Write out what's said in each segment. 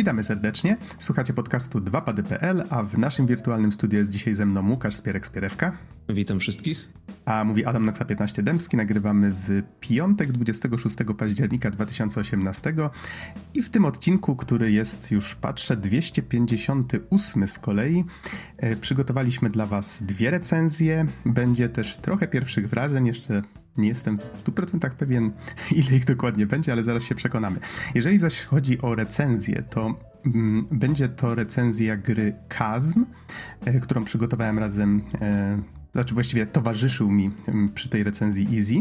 Witamy serdecznie. Słuchacie podcastu 2pady.pl, a w naszym wirtualnym studiu jest dzisiaj ze mną Łukasz Spierek-Spierewka. Witam wszystkich. A mówi Adam Noxa 15 Dębski. Nagrywamy w piątek 26 października 2018 i w tym odcinku, który jest już, patrzę, 258 z kolei, e, przygotowaliśmy dla Was dwie recenzje. Będzie też trochę pierwszych wrażeń, jeszcze nie jestem w 100% pewien, ile ich dokładnie będzie, ale zaraz się przekonamy. Jeżeli zaś chodzi o recenzję, to mm, będzie to recenzja gry Kazm, e, którą przygotowałem razem. E, znaczy właściwie towarzyszył mi mm, przy tej recenzji Easy.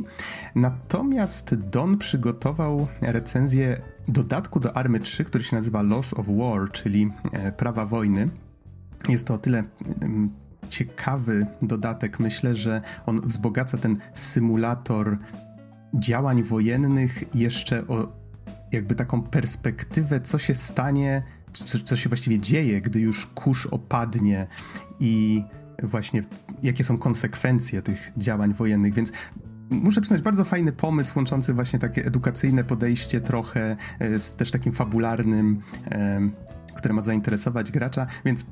Natomiast Don przygotował recenzję dodatku do Army 3, który się nazywa Loss of War, czyli e, prawa wojny. Jest to o tyle mm, ciekawy dodatek. Myślę, że on wzbogaca ten symulator działań wojennych jeszcze o jakby taką perspektywę, co się stanie, co, co się właściwie dzieje, gdy już kurz opadnie i właśnie jakie są konsekwencje tych działań wojennych, więc muszę przyznać, bardzo fajny pomysł łączący właśnie takie edukacyjne podejście trochę e, z też takim fabularnym które ma zainteresować gracza, więc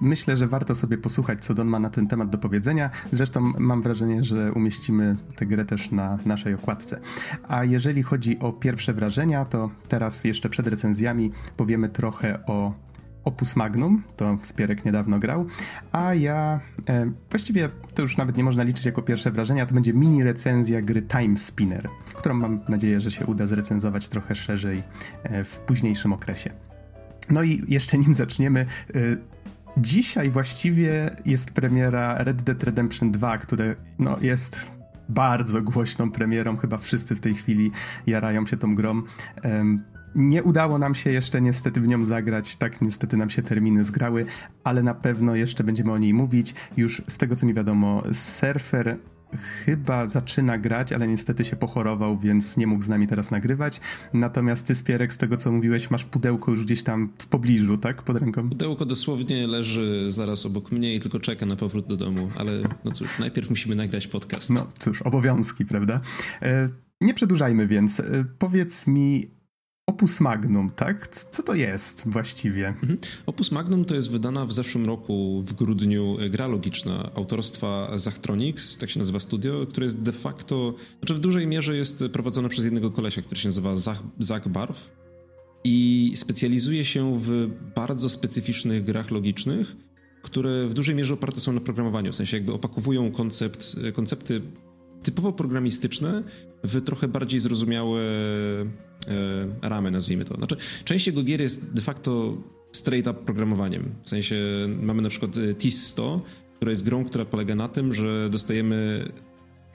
myślę, że warto sobie posłuchać, co Don ma na ten temat do powiedzenia. Zresztą mam wrażenie, że umieścimy tę grę też na naszej okładce. A jeżeli chodzi o pierwsze wrażenia, to teraz jeszcze przed recenzjami powiemy trochę o Opus Magnum, to Spierek niedawno grał, a ja e, właściwie to już nawet nie można liczyć jako pierwsze wrażenia, to będzie mini recenzja gry Time Spinner, którą mam nadzieję, że się uda zrecenzować trochę szerzej e, w późniejszym okresie. No i jeszcze nim zaczniemy, y, dzisiaj właściwie jest premiera Red Dead Redemption 2, które no, jest bardzo głośną premierą, chyba wszyscy w tej chwili jarają się tą grą. Nie udało nam się jeszcze niestety w nią zagrać, tak niestety nam się terminy zgrały, ale na pewno jeszcze będziemy o niej mówić. Już z tego co mi wiadomo, Surfer chyba zaczyna grać, ale niestety się pochorował, więc nie mógł z nami teraz nagrywać. Natomiast ty, Spierek, z tego co mówiłeś, masz pudełko już gdzieś tam w pobliżu, tak? Pod ręką? Pudełko dosłownie leży zaraz obok mnie i tylko czeka na powrót do domu, ale no cóż, najpierw musimy nagrać podcast. No cóż, obowiązki, prawda? E, nie przedłużajmy więc. E, powiedz mi, Opus Magnum, tak? Co to jest właściwie? Mhm. Opus Magnum to jest wydana w zeszłym roku w grudniu gra logiczna autorstwa Zachtronics, tak się nazywa studio, które jest de facto, znaczy w dużej mierze jest prowadzone przez jednego kolesia, który się nazywa Zach, Zach Barf i specjalizuje się w bardzo specyficznych grach logicznych, które w dużej mierze oparte są na programowaniu, w sensie jakby opakowują koncept, koncepty typowo programistyczne w trochę bardziej zrozumiałe e, ramy, nazwijmy to. Znaczy, część jego gier jest de facto straight up programowaniem. W sensie mamy na przykład e, TIS 100, która jest grą, która polega na tym, że dostajemy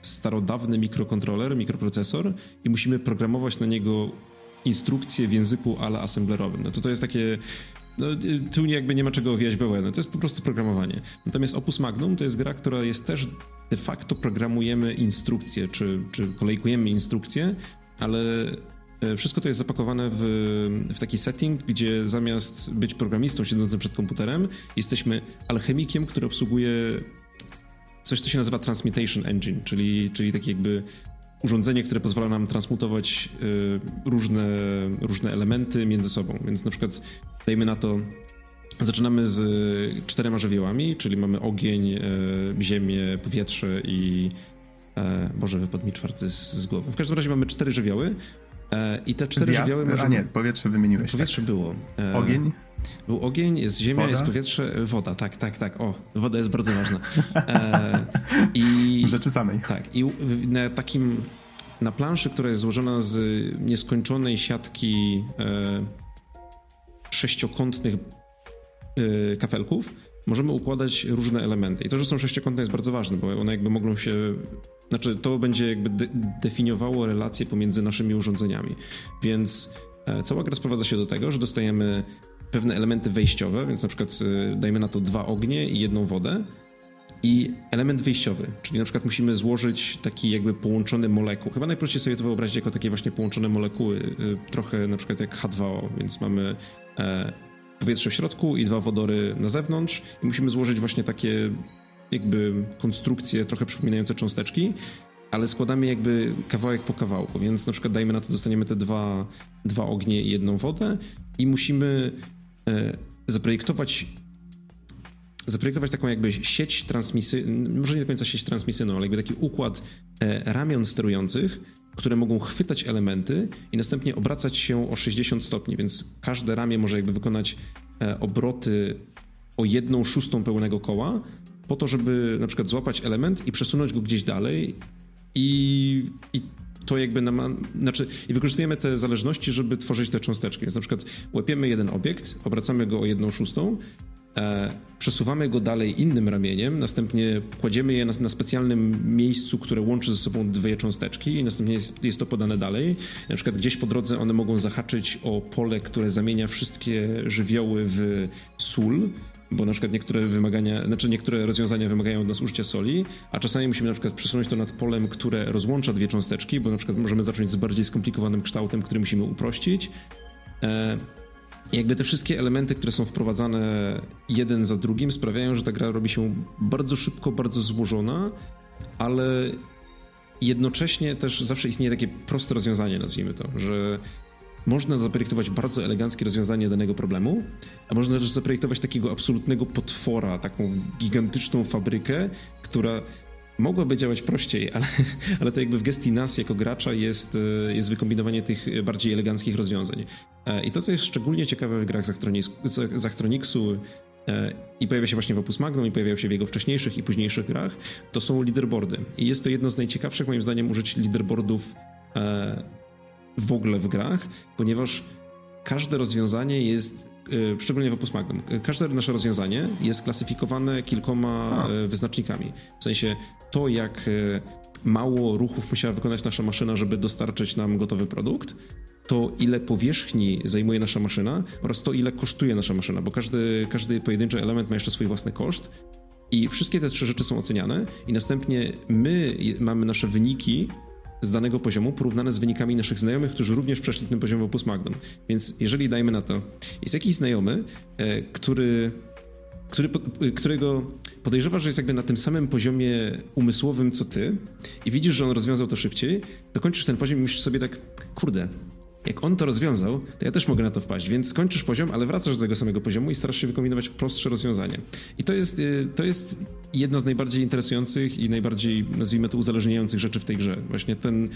starodawny mikrokontroler, mikroprocesor i musimy programować na niego instrukcje w języku ale assemblerowym. No to to jest takie no, tu jakby nie ma czego owijać bawełnę, to jest po prostu programowanie. Natomiast Opus Magnum to jest gra, która jest też de facto programujemy instrukcje, czy, czy kolejkujemy instrukcje, ale e, wszystko to jest zapakowane w, w taki setting, gdzie zamiast być programistą siedzącym przed komputerem, jesteśmy alchemikiem, który obsługuje coś, co się nazywa Transmutation Engine, czyli, czyli taki jakby urządzenie, które pozwala nam transmutować y, różne, różne elementy między sobą. Więc na przykład dajmy na to, zaczynamy z czterema żywiołami, czyli mamy ogień, y, ziemię, powietrze i e, Boże, wypadł mi czwarty z, z głowy. W każdym razie mamy cztery żywioły e, i te cztery Wiatr, żywioły możemy... A nie, powietrze wymieniłeś. Powietrze tak. było. E, ogień? Był ogień, jest ziemia, woda? jest powietrze, woda, tak, tak, tak. O, woda jest bardzo ważna. E, i, Rzeczy samej. Tak, i na takim, na planszy, która jest złożona z nieskończonej siatki e, sześciokątnych e, kafelków, możemy układać różne elementy. I to, że są sześciokątne jest bardzo ważne, bo one jakby mogą się znaczy, to będzie jakby de definiowało relacje pomiędzy naszymi urządzeniami. Więc e, cała gra sprowadza się do tego, że dostajemy pewne elementy wejściowe, więc na przykład y, dajmy na to dwa ognie i jedną wodę i element wyjściowy, czyli na przykład musimy złożyć taki jakby połączony molekuł. Chyba najprościej sobie to wyobrazić jako takie właśnie połączone molekuły, y, trochę na przykład jak H2O, więc mamy e, powietrze w środku i dwa wodory na zewnątrz. I musimy złożyć właśnie takie jakby konstrukcje trochę przypominające cząsteczki, ale składamy jakby kawałek po kawałku, więc na przykład dajmy na to, dostaniemy te dwa, dwa ognie i jedną wodę i musimy e, zaprojektować zaprojektować taką jakby sieć transmisyjną, może nie do końca sieć transmisyjną, ale jakby taki układ e, ramion sterujących, które mogą chwytać elementy i następnie obracać się o 60 stopni, więc każde ramię może jakby wykonać e, obroty o jedną szóstą pełnego koła, po to, żeby na przykład złapać element i przesunąć go gdzieś dalej i, i to jakby nam, znaczy, i wykorzystujemy te zależności, żeby tworzyć te cząsteczki. Więc na przykład łapiemy jeden obiekt, obracamy go o jedną szóstą, przesuwamy go dalej innym ramieniem, następnie kładziemy je na, na, specjalnym miejscu, które łączy ze sobą dwie cząsteczki i następnie jest, jest to podane dalej. Na przykład gdzieś po drodze one mogą zahaczyć o pole, które zamienia wszystkie żywioły w sól, bo na przykład niektóre wymagania, znaczy niektóre rozwiązania wymagają od nas użycia soli, a czasami musimy na przykład przesunąć to nad polem, które rozłącza dwie cząsteczki, bo na przykład możemy zacząć z bardziej skomplikowanym kształtem, który musimy uprościć. E, jakby te wszystkie elementy, które są wprowadzane jeden za drugim, sprawiają, że ta gra robi się bardzo szybko, bardzo złożona, ale jednocześnie też zawsze istnieje takie proste rozwiązanie, nazwijmy to, że można zaprojektować bardzo eleganckie rozwiązanie danego problemu, a można też zaprojektować takiego absolutnego potwora, taką gigantyczną fabrykę, która mogłaby działać prościej, ale, ale to jakby w gestii nas jako gracza jest, e, jest wykombinowanie tych bardziej eleganckich rozwiązań. E, I to, co jest szczególnie ciekawe w grach Zachtroniksu e, i pojawia się właśnie w Opus Magnum i pojawiają się w jego wcześniejszych i późniejszych grach, to są leaderboardy. I jest to jedno z najciekawszych moim zdaniem użyć leaderboardów w ogóle w grach, ponieważ każde rozwiązanie jest, szczególnie w Opus Magnum, każde nasze rozwiązanie jest klasyfikowane kilkoma A. Wyznacznikami. W sensie to, jak e, mało ruchów musiała wykonać nasza maszyna, żeby dostarczyć nam gotowy produkt, to ile powierzchni zajmuje nasza maszyna oraz to, ile kosztuje nasza maszyna, bo każdy, każdy pojedynczy element ma jeszcze swój własny koszt. I wszystkie te trzy rzeczy są oceniane, i następnie my mamy nasze wyniki z danego poziomu porównane z wynikami naszych znajomych, którzy również przeszli ten poziom w Opus Magnum. Więc jeżeli dajmy na to, jest jakiś znajomy, e, który, który, e, którego podejrzewasz, że jest jakby na tym samym poziomie umysłowym co ty i widzisz, że on rozwiązał to szybciej, to kończysz ten poziom i myślisz sobie tak, kurde, jak on to rozwiązał, to ja też mogę na to wpaść. Więc kończysz poziom, ale wracasz do tego samego poziomu i starasz się wykombinować prostsze rozwiązanie. I to jest, y, to jest jedna z najbardziej interesujących i najbardziej, nazwijmy to, uzależniających rzeczy w tej grze. Właśnie ten.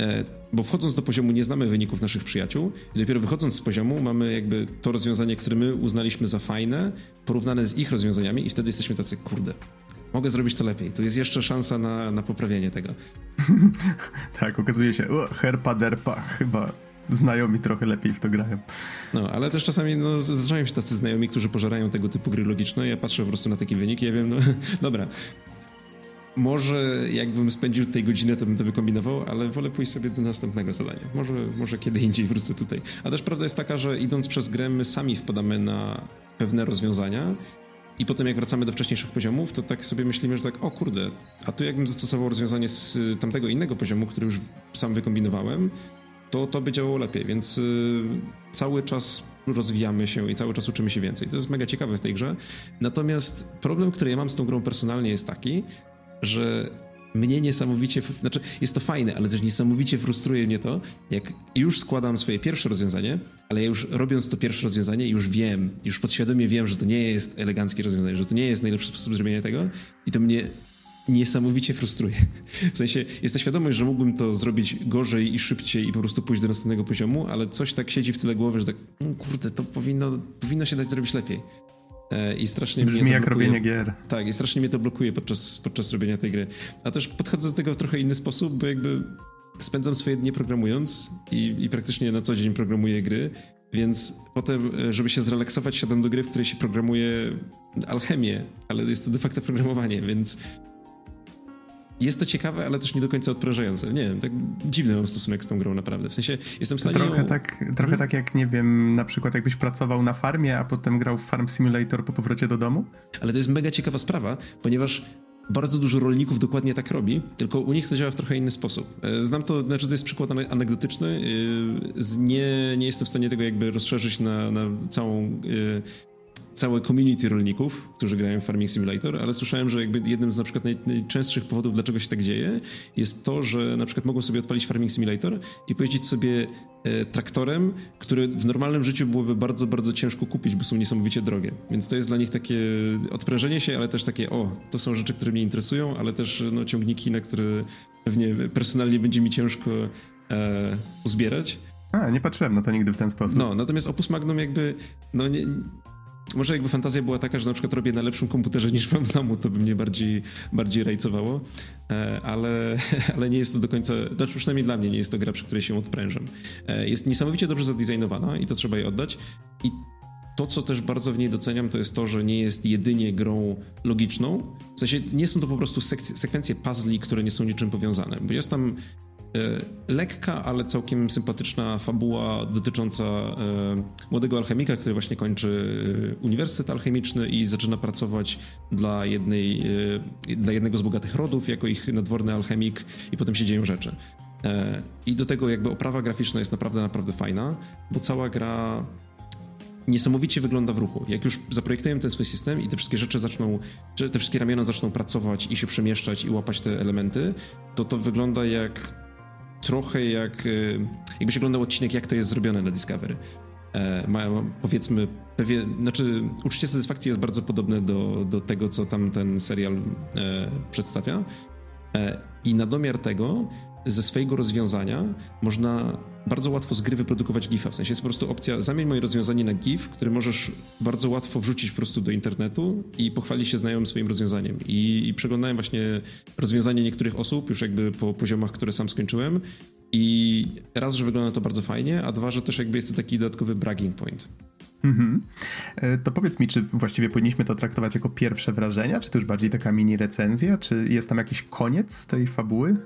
E, bo wchodząc do poziomu nie znamy wyników naszych przyjaciół i dopiero wychodząc z poziomu mamy jakby to rozwiązanie, które my uznaliśmy za fajne, porównane z ich rozwiązaniami i wtedy jesteśmy tacy, kurde, mogę zrobić to lepiej. Tu jest jeszcze szansa na, na poprawienie tego. tak, okazuje się, herpa derpa, chyba znajomi trochę lepiej w to grają. No, ale też czasami no, zdarzają się tacy znajomi, którzy pożerają tego typu gry logiczne. Ja patrzę po prostu na takie wyniki, ja wiem, no dobra. Może jakbym spędził tej godzinę, to bym to wykombinował, ale wolę pójść sobie do następnego zadania. Może, może kiedy indziej wrócę tutaj. A też prawda jest taka, że idąc przez grę, my sami wpadamy na pewne rozwiązania i potem jak wracamy do wcześniejszych poziomów, to tak sobie myślimy, że tak, o kurde, a tu jakbym zastosował rozwiązanie z tamtego innego poziomu, który już sam wykombinowałem, to, to by działało lepiej, więc y, cały czas rozwijamy się i cały czas uczymy się więcej. To jest mega ciekawe w tej grze. Natomiast problem, który ja mam z tą grą personalnie jest taki, że mnie niesamowicie, znaczy jest to fajne, ale też niesamowicie frustruje mnie to, jak już składam swoje pierwsze rozwiązanie, ale ja już robiąc to pierwsze rozwiązanie już wiem, już podświadomie wiem, że to nie jest eleganckie rozwiązanie, że to nie jest najlepszy sposób zrobienia tego i to mnie niesamowicie frustruje. W sensie jest ta świadomość, że mógłbym to zrobić gorzej i szybciej i po prostu pójść do następnego poziomu, ale coś tak siedzi w tyle głowy, że tak, no kurde, to powinno, powinno się dać zrobić lepiej. E, I strasznie Brzmi mnie to jak blokuje. robienie gier. Tak, i strasznie mnie to blokuje podczas, podczas robienia tej gry. A też podchodzę do tego w trochę inny sposób, bo jakby spędzam swoje dni programując i, i praktycznie na co dzień programuję gry, więc potem, e, żeby się zrelaksować, siadam do gry, w której się programuje alchemię, ale jest to de facto programowanie, więc jest to ciekawe, ale też nie do końca odprężające. Nie wiem, tak dziwny mam stosunek z tą grą naprawdę. W sensie jestem w stanie Trochę, ją... tak, trochę hmm? tak jak, nie wiem, na przykład jakbyś pracował na farmie, a potem grał w Farm Simulator po powrocie do domu? Ale to jest mega ciekawa sprawa, ponieważ bardzo dużo rolników dokładnie tak robi, tylko u nich to działa w trochę inny sposób. E, znam to, znaczy to jest przykład anegdotyczny, e, nie, nie jestem w stanie tego jakby rozszerzyć na, na całą e, całe community rolników, którzy grają w Farming Simulator, ale słyszałem, że jakby jednym z na przykład najczęstszych powodów, dlaczego się tak dzieje, jest to, że na przykład mogą sobie odpalić Farming Simulator i pojeździć sobie e, traktorem, który w normalnym życiu byłoby bardzo, bardzo ciężko kupić, bo są niesamowicie drogie. Więc to jest dla nich takie odprężenie się, ale też takie, o, to są rzeczy, które mnie interesują, ale też no, ciągniki, na które pewnie personalnie będzie mi ciężko e, uzbierać. A, nie patrzyłem na to nigdy w ten sposób. No, natomiast Opus Magnum jakby, no nie, może jakby fantazja była taka, że na przykład robię na lepszym komputerze niż mam w domu, to by mnie bardziej, bardziej rajcowało, e, ale, ale nie jest to do końca, znaczy przynajmniej dla mnie nie jest to gra, przy której się odprężam. E, jest niesamowicie dobrze zadesignowana i to trzeba jej oddać i to, co też bardzo w niej doceniam, to jest to, że nie jest jedynie grą logiczną. W sensie nie są to po prostu sekwencje puzzli, które nie są niczym powiązane, bo jest tam lekka, ale całkiem sympatyczna fabuła dotycząca e, młodego alchemika, który właśnie kończy e, uniwersytet alchemiczny i zaczyna pracować dla, jednej, dla jednego z bogatych rodów jako ich nadworny alchemik i potem się dzieją rzeczy. I do tego jakby oprawa graficzna jest naprawdę, naprawdę fajna, bo cała gra niesamowicie wygląda w ruchu. Jak już zaprojektujemy ten swój system i te wszystkie rzeczy zaczną, te wszystkie ramiona zaczną pracować i się przemieszczać i łapać te elementy, to to wygląda jak trochę jak, e, jakbyś oglądał odcinek, jak to jest zrobione na Discovery. E, powiedzmy, pewien, znaczy uczucie satysfakcji jest bardzo podobne do, do tego, co tam ten serial e, przedstawia. E, I na domiar tego ze swojego rozwiązania można bardzo łatwo z gry wyprodukować GIFa. W sensie jest po prostu opcja, zamień moje rozwiązanie na GIF, który możesz bardzo łatwo wrzucić po prostu do internetu i pochwalić się znajomym swoim rozwiązaniem. I, i przeglądałem właśnie rozwiązanie niektórych osób, już jakby po poziomach, które sam skończyłem. I raz, że wygląda to bardzo fajnie, a dwa, że też jakby jest to taki dodatkowy bragging point. Mhm. E, to powiedz mi, czy właściwie powinniśmy to traktować jako pierwsze wrażenia, czy to już bardziej taka mini recenzja, czy jest tam jakiś koniec tej fabuły?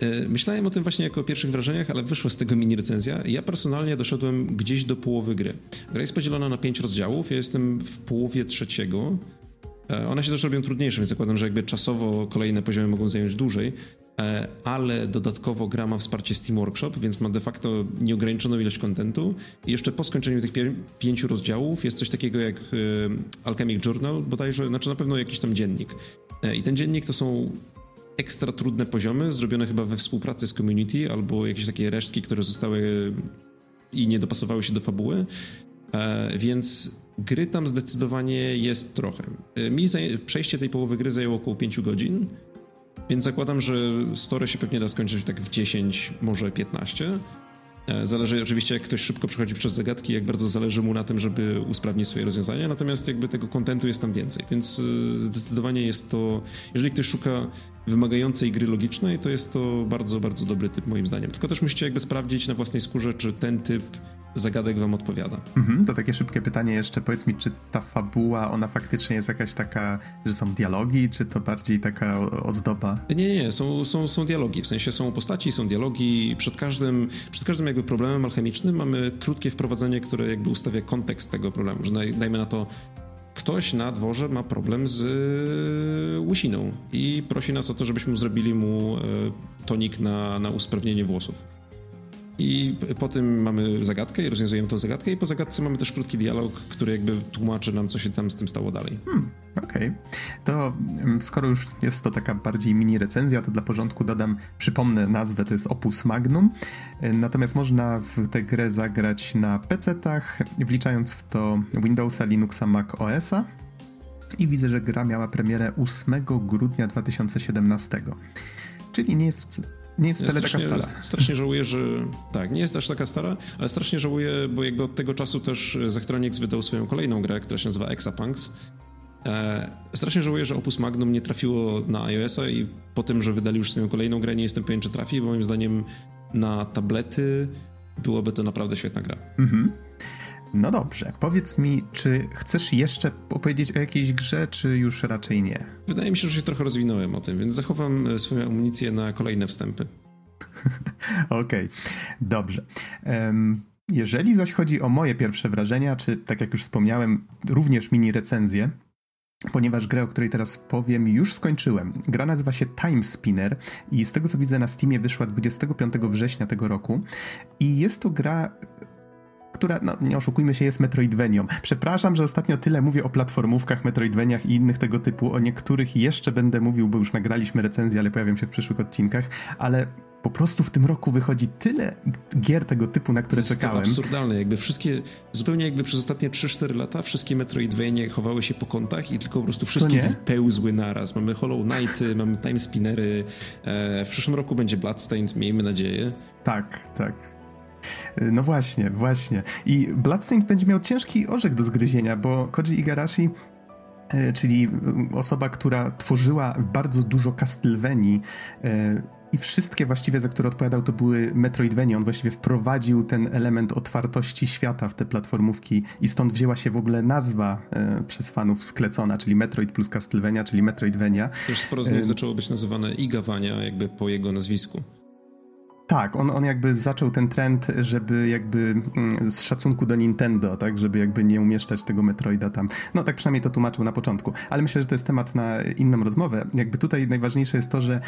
E, myślałem o tym właśnie jako o pierwszych wrażeniach, ale wyszła z tego mini recenzja. Ja personalnie doszedłem gdzieś do połowy gry. Gra jest podzielona na pięć rozdziałów, ja jestem w połowie trzeciego. E, one się też robią trudniejsze, więc zakładam, że jakby czasowo kolejne poziomy mogą zająć dłużej, e, ale dodatkowo gra ma wsparcie Steam Workshop, więc ma de facto nieograniczoną ilość kontentu. I jeszcze po skończeniu tych pięciu rozdziałów jest coś takiego jak Alchemic Journal bodajże, znaczy na pewno jakiś tam dziennik. I ten dziennik to są ekstra trudne poziomy, zrobione chyba we współpracy z community, albo jakieś takie resztki, które zostały i nie dopasowały się do fabuły. E, więc gry tam zdecydowanie jest trochę. E, mi przejście tej połowy gry zajęło około 5 godzin, więc zakładam, że story się pewnie da skończyć tak w 10, może 15. E, zależy oczywiście, jak ktoś szybko przechodzi przez zagadki, jak bardzo zależy mu na tym, żeby usprawnić swoje rozwiązania, natomiast jakby tego kontentu jest tam więcej, więc zdecydowanie jest to, jeżeli ktoś szuka wymagającej gry logicznej, to jest to bardzo, bardzo dobry typ moim zdaniem. Tylko też musicie jakby sprawdzić na własnej skórze, czy ten typ zagadek wam odpowiada. Mhm, to takie szybkie pytanie jeszcze, powiedz mi, czy ta fabuła, ona faktycznie jest jakaś taka, że są dialogi, czy to bardziej taka ozdoba? Nie, nie, nie, są, są, są dialogi, w sensie są postaci, są dialogi, przed każdym, przed każdym jakby problemem alchemicznym mamy krótkie wprowadzenie, które jakby ustawia kontekst tego problemu, że dajmy na to ktoś na dworze ma problem z e, łysiną i prosi nas o to, żebyśmy zrobili mu e, tonik na, na usprawnienie włosów. I po tym mamy zagadkę i rozwiązujemy tę zagadkę i po zagadce mamy też krótki dialog, który jakby tłumaczy nam, co się tam z tym stało dalej. Hmm, Okej. Okay. To mm, skoro już jest to taka bardziej mini recenzja, to dla porządku dodam, przypomnę nazwę, to jest Opus Magnum. E, natomiast można w tę grę zagrać na PC-tach, wliczając w to Windowsa, Linuxa, Mac OS-a. I widzę, że gra miała premierę 8 grudnia 2017. Czyli nie jest nie jest wcale ja taka stara. Strasznie żałuję, że tak, nie jest aż taka stara, ale strasznie żałuję, bo jakby od tego czasu też Zachtronics wydał swoją kolejną grę, która się nazywa Exapunks. E, strasznie żałuję, że Opus Magnum nie trafiło na iOS-a i po tym, że wydali już swoją kolejną grę, nie jestem pewien, czy trafi, bo moim zdaniem na tablety byłoby to naprawdę świetna gra. Mhm. No dobrze, powiedz mi, czy chcesz jeszcze opowiedzieć o jakiejś grze, czy już raczej nie? Wydaje mi się, że się trochę rozwinąłem o tym, więc zachowam e, swoją amunicję na kolejne wstępy. Okej, okay. dobrze. Um, jeżeli zaś chodzi o moje pierwsze wrażenia, czy tak jak już wspomniałem, również mini recenzje, ponieważ grę, o której teraz powiem, już skończyłem. Gra nazywa się Time Spinner i z tego co widzę na Steamie wyszła 25 września tego roku i jest to gra która, no nie oszukujmy się, jest Metroidvenią. Przepraszam, że ostatnio tyle mówię o platformówkach, Metroidveniach i innych tego typu. O niektórych jeszcze będę mówił, bo już nagraliśmy recenzję, ale pojawią się w przyszłych odcinkach, ale po prostu w tym roku wychodzi tyle gier tego typu, na które to czekałem. To absurdalne, jakby wszystkie, zupełnie jakby przez ostatnie 3-4 lata wszystkie Metroidvania chowały się po kątach i tylko po prostu wszystkie pełzły naraz. Mamy Hollow Knighty, mamy Time Spinnery, e, w przyszłym roku będzie Bloodstained, miejmy nadzieję. Tak, tak. No właśnie, właśnie. I Bloodstained będzie miał ciężki orzech do zgryzienia, bo Koji Igarashi e, czyli osoba, która tworzyła bardzo dużo Castlevanii, e, i wszystkie właściwie, za które odpowiadał, to były Metroidvania. On właściwie wprowadził ten element otwartości świata w te platformówki i stąd wzięła się w ogóle nazwa e, przez fanów sklecona, czyli Metroid plus Castlevania, czyli Metroidvania. Już sporo z nich e... zaczęło być nazywane Igawania jakby po jego nazwisku. Tak, on, on jakby zaczął ten trend, żeby jakby mm, z szacunku do Nintendo, tak, żeby jakby nie umieszczać tego Metroida tam. No tak przynajmniej to tłumaczył na początku, ale myślę, że to jest temat na inną rozmowę. Jakby tutaj najważniejsze jest to, że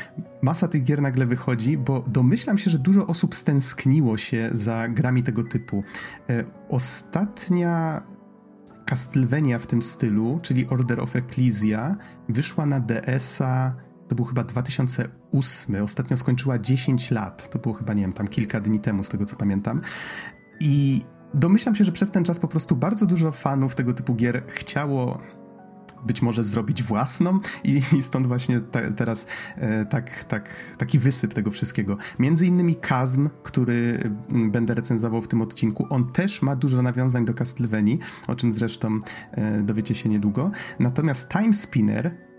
masa tych gier nagle wychodzi, bo domyślam się, że dużo osób stęskniło się za grami tego typu. E, ostatnia Castlevania w tym stylu, czyli Order of Ecclesia, wyszła na DS-a to był chyba 2008. Ostatnio skończyła 10 lat. To było chyba, nie wiem, tam kilka dni temu, z tego co pamiętam. I domyślam się, że przez ten czas po prostu bardzo dużo fanów tego typu gier chciało być może zrobić własną i, i stąd właśnie te, teraz e, tak, tak, taki wysyp tego wszystkiego. Między innymi Kazm, który będę recenzował w tym odcinku, on też ma dużo nawiązań do Castlevanii, o czym zresztą e, dowiecie się niedługo. Natomiast Time Spinner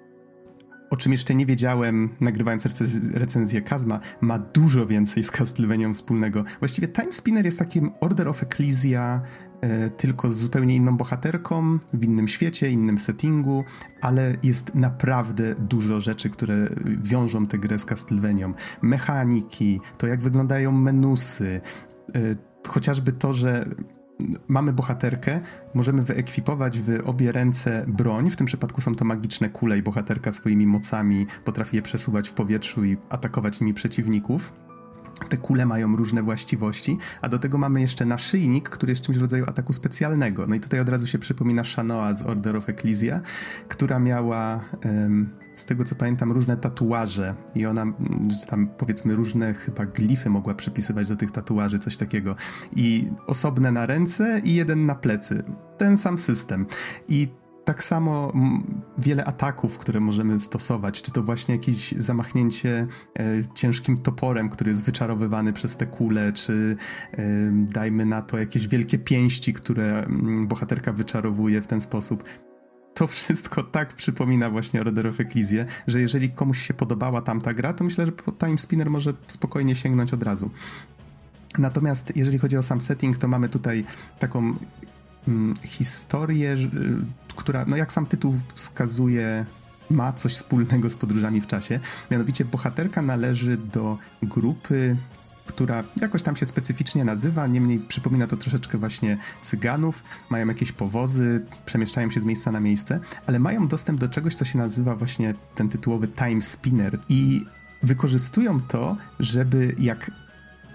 o czym jeszcze nie wiedziałem, nagrywając recenzję Kazma, ma dużo więcej z Castlevanią wspólnego. Właściwie Time Spinner jest takim Order of Ecclesia, e, tylko z zupełnie inną bohaterką, w innym świecie, innym settingu, ale jest naprawdę dużo rzeczy, które wiążą tę grę z Castlevanią. Mechaniki, to jak wyglądają menusy, e, chociażby to, że mamy bohaterkę, możemy wyekwipować w obie ręce broń. W tym przypadku są to magiczne kule i bohaterka swoimi mocami potrafi je przesuwać w powietrzu i atakować nimi przeciwników. Te kule mają różne właściwości, a do tego mamy jeszcze naszyjnik, który jest czymś w rodzaju ataku specjalnego. No i tutaj od razu się przypomina Shanoa z Order of Ecclesia, która miała, z tego co pamiętam, różne tatuaże i ona, tam powiedzmy różne chyba glify mogła przypisywać do tych tatuaży, coś takiego. I osobne na ręce i jeden na plecy. Ten sam system. I tak samo wiele ataków, które możemy stosować, czy to właśnie jakieś zamachnięcie e, ciężkim toporem, który jest wyczarowywany przez te kule, czy e, dajmy na to jakieś wielkie pięści, które bohaterka wyczarowuje w ten sposób. To wszystko tak przypomina właśnie Order of Ecclesia, że jeżeli komuś się podobała tamta gra, to myślę, że Time Spinner może spokojnie sięgnąć od razu. Natomiast jeżeli chodzi o sam setting, to mamy tutaj taką mm, historię, która, no jak sam tytuł wskazuje, ma coś wspólnego z podróżami w czasie. Mianowicie bohaterka należy do grupy, która jakoś tam się specyficznie nazywa, niemniej przypomina to troszeczkę właśnie cyganów, mają jakieś powozy, przemieszczają się z miejsca na miejsce, ale mają dostęp do czegoś, co się nazywa właśnie ten tytułowy time spinner i wykorzystują to, żeby jak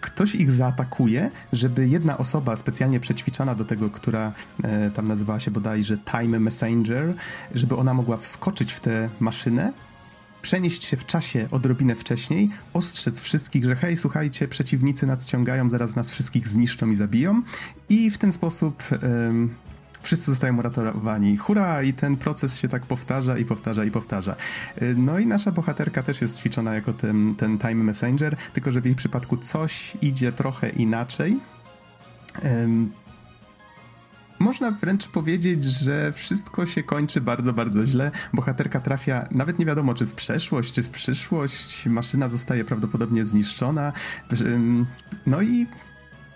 ktoś ich zaatakuje, żeby jedna osoba specjalnie przećwiczona do tego, która e, tam nazywała się bodajże Time Messenger, żeby ona mogła wskoczyć w tę maszynę, przenieść się w czasie odrobinę wcześniej, ostrzec wszystkich, że hej, słuchajcie, przeciwnicy nadciągają, zaraz nas wszystkich zniszczą i zabiją. I w ten sposób wszyscy zostają uratowani. Hura! I ten proces się tak powtarza i powtarza i powtarza. Y, no i nasza bohaterka też jest ćwiczona jako ten, ten Time Messenger, tylko że w jej przypadku coś idzie trochę inaczej. Można wręcz powiedzieć, że wszystko się kończy bardzo, bardzo źle. Bohaterka trafia, nawet nie wiadomo czy w przeszłość, czy w przyszłość. Maszyna zostaje prawdopodobnie zniszczona. No i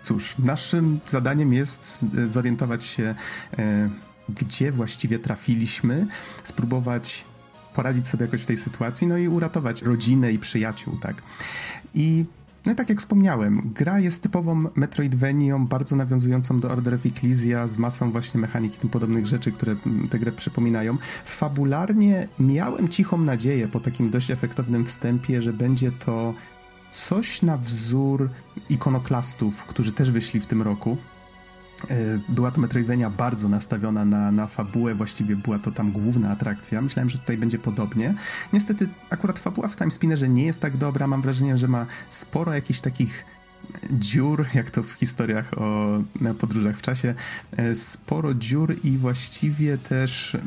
Cóż, naszym zadaniem jest zorientować się, e, gdzie właściwie trafiliśmy, spróbować poradzić sobie jakoś w tej sytuacji, no i uratować rodzinę i przyjaciół, tak. I no i tak jak wspomniałem, gra jest typową Metroidvanią, bardzo nawiązującą do Order of Ecclesia, z masą właśnie mechanik i podobnych rzeczy, które tę grę przypominają. Fabularnie miałem cichą nadzieję po takim dość efektownym wstępie, że będzie to coś na wzór ikonoklastów, którzy też wyszli w tym roku. była to Metroidvania bardzo nastawiona na, na fabułę, właściwie była to tam główna atrakcja. Myślałem, że tutaj będzie podobnie. Niestety akurat fabuła w Time Spinnerze nie jest tak dobra. Mam wrażenie, że ma sporo jakichś takich dziur, jak to w historiach o podróżach w czasie, e, sporo dziur i właściwie też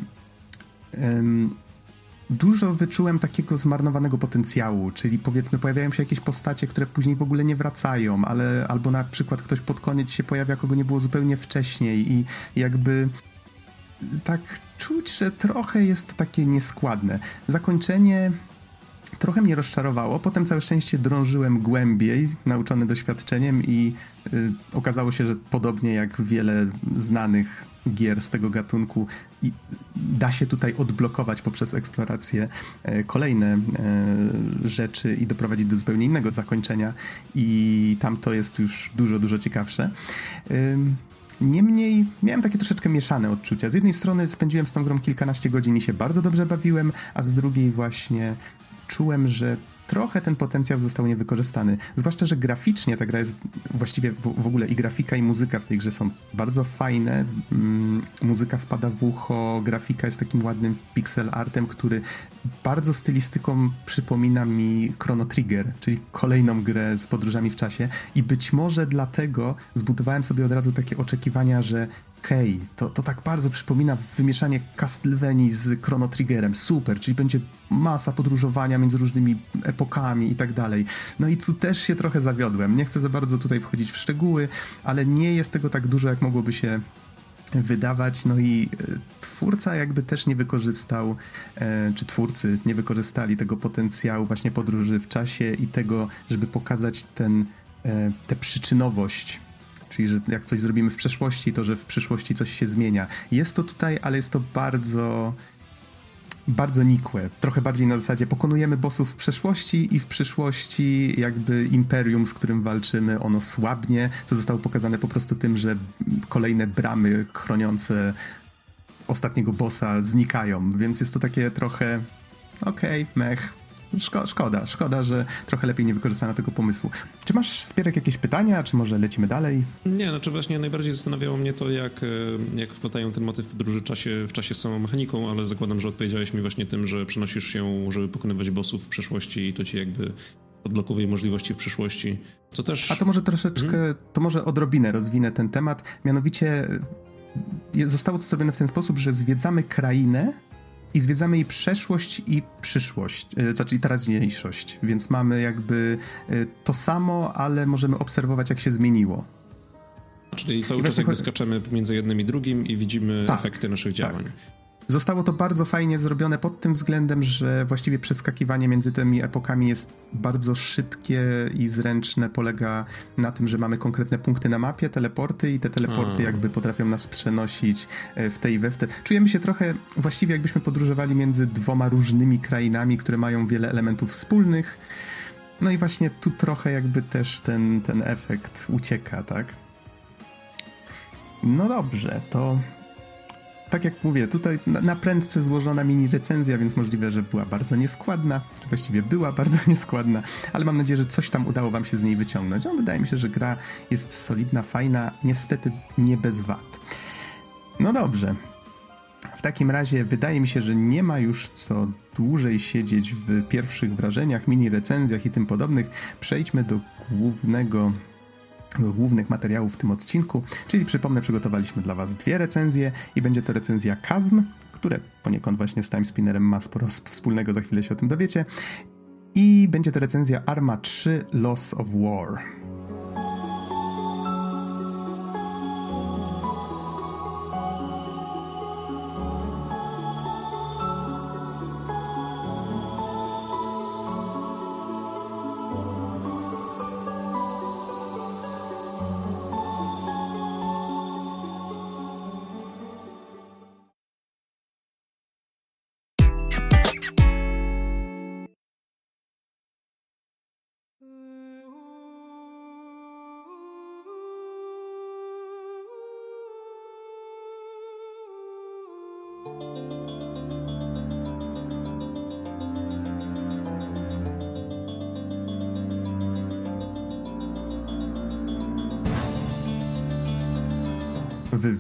um, dużo wyczułem takiego zmarnowanego potencjału, czyli powiedzmy pojawiają się jakieś postacie, które później w ogóle nie wracają, ale albo na przykład ktoś pod koniec się pojawia, kogo nie było zupełnie wcześniej i jakby tak czuć, że trochę jest takie nieskładne. Zakończenie trochę mnie rozczarowało. Potem całe szczęście drążyłem głębiej, nauczony doświadczeniem i y, okazało się, że podobnie jak wiele znanych gier z tego gatunku da się tutaj odblokować poprzez eksplorację e, kolejne e, rzeczy i doprowadzić do zupełnie innego zakończenia i tam to jest już dużo, dużo ciekawsze. Niemniej miałem takie troszeczkę mieszane odczucia. Z jednej strony spędziłem z tą grą kilkanaście godzin i się bardzo dobrze bawiłem, a z drugiej właśnie czułem, że trochę ten potencjał został niewykorzystany. Zwłaszcza, że graficznie ta gra jest właściwie w, ogóle i grafika, i muzyka w tej grze są bardzo fajne. Mm, muzyka wpada w ucho, grafika jest takim ładnym pixel artem, który bardzo stylistyką przypomina mi Chrono Trigger, czyli kolejną grę z podróżami w czasie. I być może dlatego zbudowałem sobie od razu takie oczekiwania, że okej, okay, to, to tak bardzo przypomina wymieszanie Castlevanii z Chrono Triggerem, super, czyli będzie masa podróżowania między różnymi epokami i tak dalej. No i tu też się trochę zawiodłem. Nie chcę za bardzo tutaj wchodzić w szczegóły, ale nie jest tego tak dużo, jak mogłoby się wydawać, no i e, twórca jakby też nie wykorzystał, e, czy twórcy nie wykorzystali tego potencjału właśnie podróży w czasie i tego, żeby pokazać ten, e, tę przyczynowość Czyli, że jak coś zrobimy w przeszłości, to że w przyszłości coś się zmienia. Jest to tutaj, ale jest to bardzo bardzo nikłe. Trochę bardziej na zasadzie pokonujemy bossów w przeszłości i w przyszłości jakby imperium, z którym walczymy, ono słabnie, co zostało pokazane po prostu tym, że kolejne bramy chroniące ostatniego bossa znikają, więc jest to takie trochę okej, okay, mech, Szko szkoda, szkoda, że trochę lepiej nie wykorzystano tego pomysłu. Czy masz, Spierek, jakieś pytania, czy może lecimy dalej? Nie, znaczy właśnie najbardziej zastanawiało mnie to, jak, e, jak wplatają ten motyw podróży w czasie, w czasie z samą mechaniką, ale zakładam, że odpowiedziałeś mi właśnie tym, że przenosisz się, żeby pokonywać bossów w przeszłości i to ci jakby odblokowuje możliwości w przyszłości, co też... A to może troszeczkę, mhm. to może odrobinę rozwinę ten temat, mianowicie e, zostało to zrobione w ten sposób, że zwiedzamy krainę, i zwiedzamy jej przeszłość i przyszłość, e, znaczy teraźniejszość, więc mamy jakby e, to samo, ale możemy obserwować, jak się zmieniło. Czyli cały I czas jakby skaczemy między jednym i drugim i widzimy tak, efekty naszych tak. działań. Zostało to bardzo fajnie zrobione pod tym względem, że właściwie przeskakiwanie między tymi epokami jest bardzo szybkie i zręczne. Polega na tym, że mamy konkretne punkty na mapie, teleporty i te teleporty A. jakby potrafią nas przenosić e, w te i we w te. Czujemy się trochę właściwie jakbyśmy podróżowali między dwoma różnymi krainami, które mają wiele elementów wspólnych. No i właśnie tu trochę jakby też ten, ten efekt ucieka, tak? No dobrze, to tak jak mówię, tutaj na, prędce złożona mini recenzja, więc możliwe, że była bardzo nieskładna. Właściwie była bardzo nieskładna, ale mam nadzieję, że coś tam udało wam się z niej wyciągnąć. No, wydaje mi się, że gra jest solidna, fajna, niestety nie bez wad. No dobrze. W takim razie wydaje mi się, że nie ma już co dłużej siedzieć w pierwszych wrażeniach, mini recenzjach i tym podobnych. Przejdźmy do głównego głównych materiałów w tym odcinku, czyli przypomnę, przygotowaliśmy dla Was dwie recenzje i będzie to recenzja Kazm, które poniekąd właśnie z Time Spinnerem ma sporo wspólnego, za chwilę się o tym dowiecie. I będzie to recenzja Arma 3 Loss of War.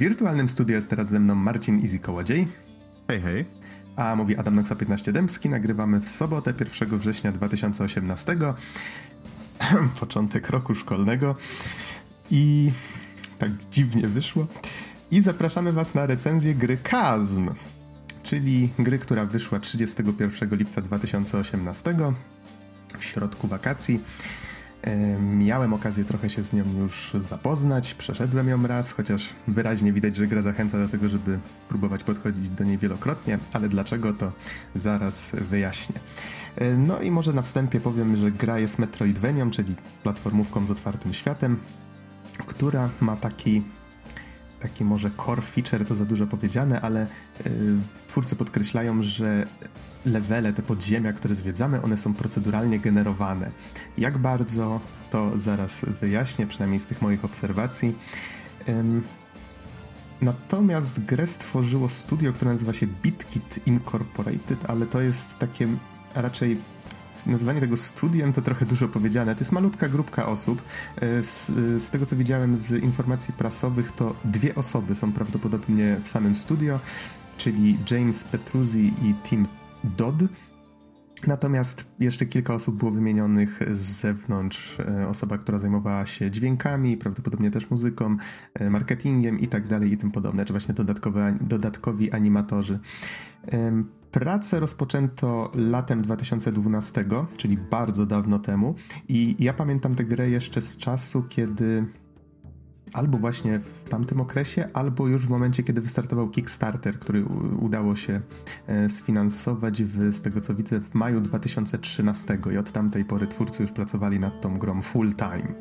Wirtualnym studiu jest teraz ze mną Marcin Easy Kołodziej. Hej, hej. A mówi Adam Noxa 15 Dębski. Nagrywamy w sobotę 1 września 2018. Początek roku szkolnego. I tak dziwnie wyszło. I zapraszamy Was na recenzję gry Kazm, czyli gry, która wyszła 31 lipca 2018 w środku wakacji. Miałem okazję trochę się z nią już zapoznać, przeszedłem ją raz, chociaż wyraźnie widać, że gra zachęca do tego, żeby próbować podchodzić do niej wielokrotnie, ale dlaczego to zaraz wyjaśnię. No i może na wstępie powiem, że gra jest Metroidvanią, czyli platformówką z otwartym światem, która ma taki taki może core feature, to za dużo powiedziane, ale yy, twórcy podkreślają, że levele, te podziemia, które zwiedzamy, one są proceduralnie generowane. Jak bardzo, to zaraz wyjaśnię, przynajmniej z tych moich obserwacji. Natomiast grę stworzyło studio, które nazywa się BitKit Incorporated, ale to jest takie raczej nazwanie tego studiem to trochę dużo powiedziane. To jest malutka grupka osób. E, z, z, tego co widziałem z informacji prasowych, to dwie osoby są prawdopodobnie w samym studio, czyli James Petruzzi i Tim Dodd. Natomiast jeszcze kilka osób było wymienionych z zewnątrz. E, osoba, która zajmowała się dźwiękami, prawdopodobnie też muzyką, e, marketingiem i tak dalej i tym podobne, czy właśnie dodatkowe, dodatkowi animatorzy. Pracę rozpoczęto latem 2012, czyli bardzo dawno temu i ja pamiętam tę grę jeszcze z czasu, kiedy albo właśnie w tamtym okresie, albo już w momencie, kiedy wystartował Kickstarter, który udało się e, sfinansować w, z tego co widzę w maju 2013 i od tamtej pory twórcy już pracowali nad tą grą full time.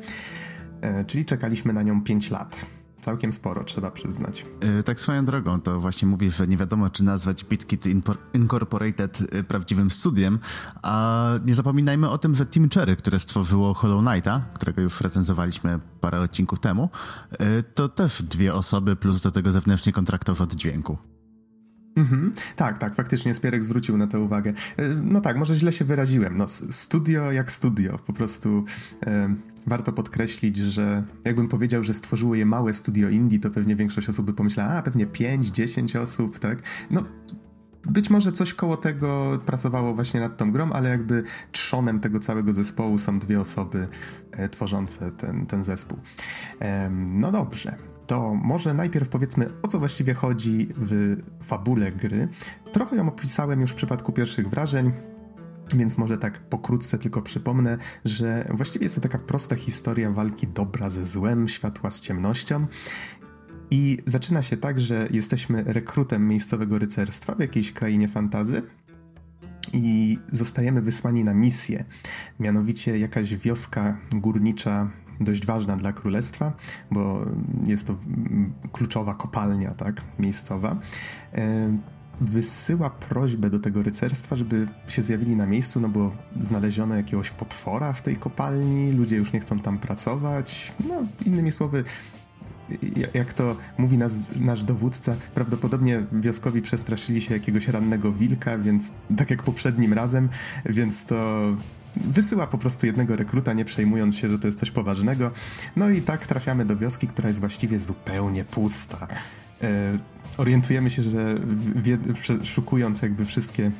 E, czyli czekaliśmy na nią 5 lat. Całkiem sporo, trzeba przyznać. Yy, tak swoją drogą, to właśnie mówisz, że nie wiadomo, czy nazwać BitKit Incorporated yy, prawdziwym studiem, a nie zapominajmy o tym, że Team Cherry, które stworzyło Hollow Knighta, którego już recenzowaliśmy parę odcinków temu, yy, to też dwie osoby plus do tego zewnętrzni kontraktorzy od dźwięku. Mhm. Tak, tak, faktycznie Spierek zwrócił na to uwagę. No tak, może źle się wyraziłem. No, studio jak studio, po prostu warto podkreślić, że jakbym powiedział, że stworzyło je małe studio indie, to pewnie większość osób by pomyślała, a pewnie 5-10 osób, tak? No, być może coś koło tego pracowało właśnie nad tą grą, ale jakby trzonem tego całego zespołu są dwie osoby e, tworzące ten, ten zespół. E, no dobrze. To może najpierw powiedzmy, o co właściwie chodzi w fabule gry. Trochę ją opisałem już w przypadku pierwszych wrażeń. Więc może tak pokrótce tylko przypomnę, że właściwie jest to taka prosta historia walki dobra ze złem, światła z ciemnością. I zaczyna się tak, że jesteśmy rekrutem miejscowego rycerstwa w jakiejś krainie fantazy i zostajemy wysłani na misję. Mianowicie jakaś wioska górnicza dość ważna dla królestwa, bo jest to kluczowa kopalnia, tak, miejscowa wysyła prośbę do tego rycerstwa, żeby się zjawili na miejscu, no bo znaleziono jakiegoś potwora w tej kopalni, ludzie już nie chcą tam pracować. No, innymi słowy, jak to mówi nas, nasz dowódca, prawdopodobnie wioskowi przestraszyli się jakiegoś rannego wilka, więc tak jak poprzednim razem, więc to wysyła po prostu jednego rekruta, nie przejmując się, że to jest coś poważnego. No i tak trafiamy do wioski, która jest właściwie zupełnie pusta. E, orientujemy się, że szukując jakby wszystkie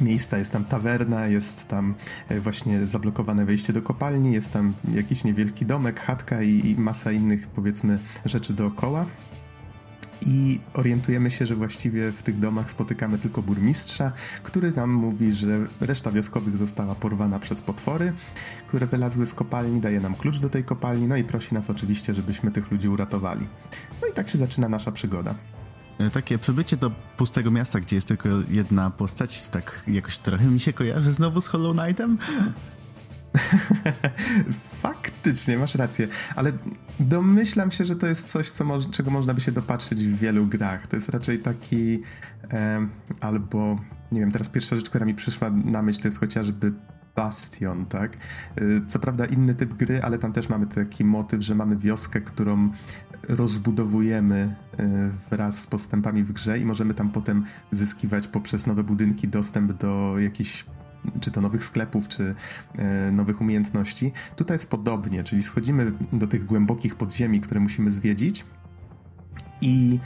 miejsca, jest tam tawerna, jest tam e, właśnie zablokowane wejście do kopalni, jest tam jakiś niewielki domek, chatka i, i masa innych powiedzmy rzeczy dookoła i orientujemy się, że właściwie w tych domach spotykamy tylko burmistrza, który nam mówi, że reszta wioskowych została porwana przez potwory, które wylazły z kopalni, daje nam klucz do tej kopalni, no i prosi nas oczywiście, żebyśmy tych ludzi uratowali. No i tak się zaczyna nasza przygoda. E, takie przybycie do pustego miasta, gdzie jest tylko jedna postać, tak jakoś trochę mi się kojarzy znowu z Hollow Knightem. Faktycznie, masz rację, ale domyślam się, że to jest coś, co mo czego można by się dopatrzyć w wielu grach. To jest raczej taki e, albo, nie wiem, teraz pierwsza rzecz, która mi przyszła na myśl, to jest chociażby Bastion, tak? E, co prawda inny typ gry, ale tam też mamy taki motyw, że mamy wioskę, którą rozbudowujemy e, wraz z postępami w grze i możemy tam potem zyskiwać poprzez nowe budynki dostęp do jakichś czy to nowych sklepów, czy e, nowych umiejętności. Tutaj jest podobnie, czyli schodzimy do tych głębokich podziemi, które musimy zwiedzić I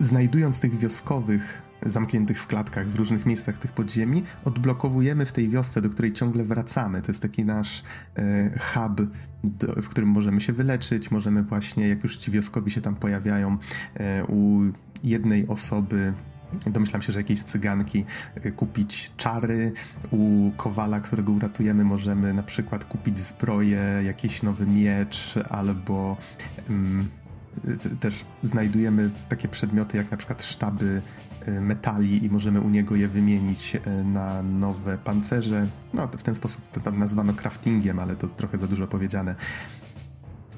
znajdując tych wioskowych zamkniętych w klatkach w różnych miejscach tych podziemi, odblokowujemy w tej wiosce, do której ciągle wracamy. To jest taki nasz e, hub, do, w którym możemy się wyleczyć, możemy właśnie, jak już ci wioskowi się tam pojawiają, e, u jednej osoby domyślam się, że jakiejś cyganki e, kupić czary. U kowala, którego uratujemy, możemy na przykład kupić zbroję, jakiś nowy miecz albo. Mm, też znajdujemy takie przedmioty jak na przykład sztaby y, metali i możemy u niego je wymienić y, na nowe pancerze. No, w ten sposób to tam nazwano craftingiem, ale to trochę za dużo powiedziane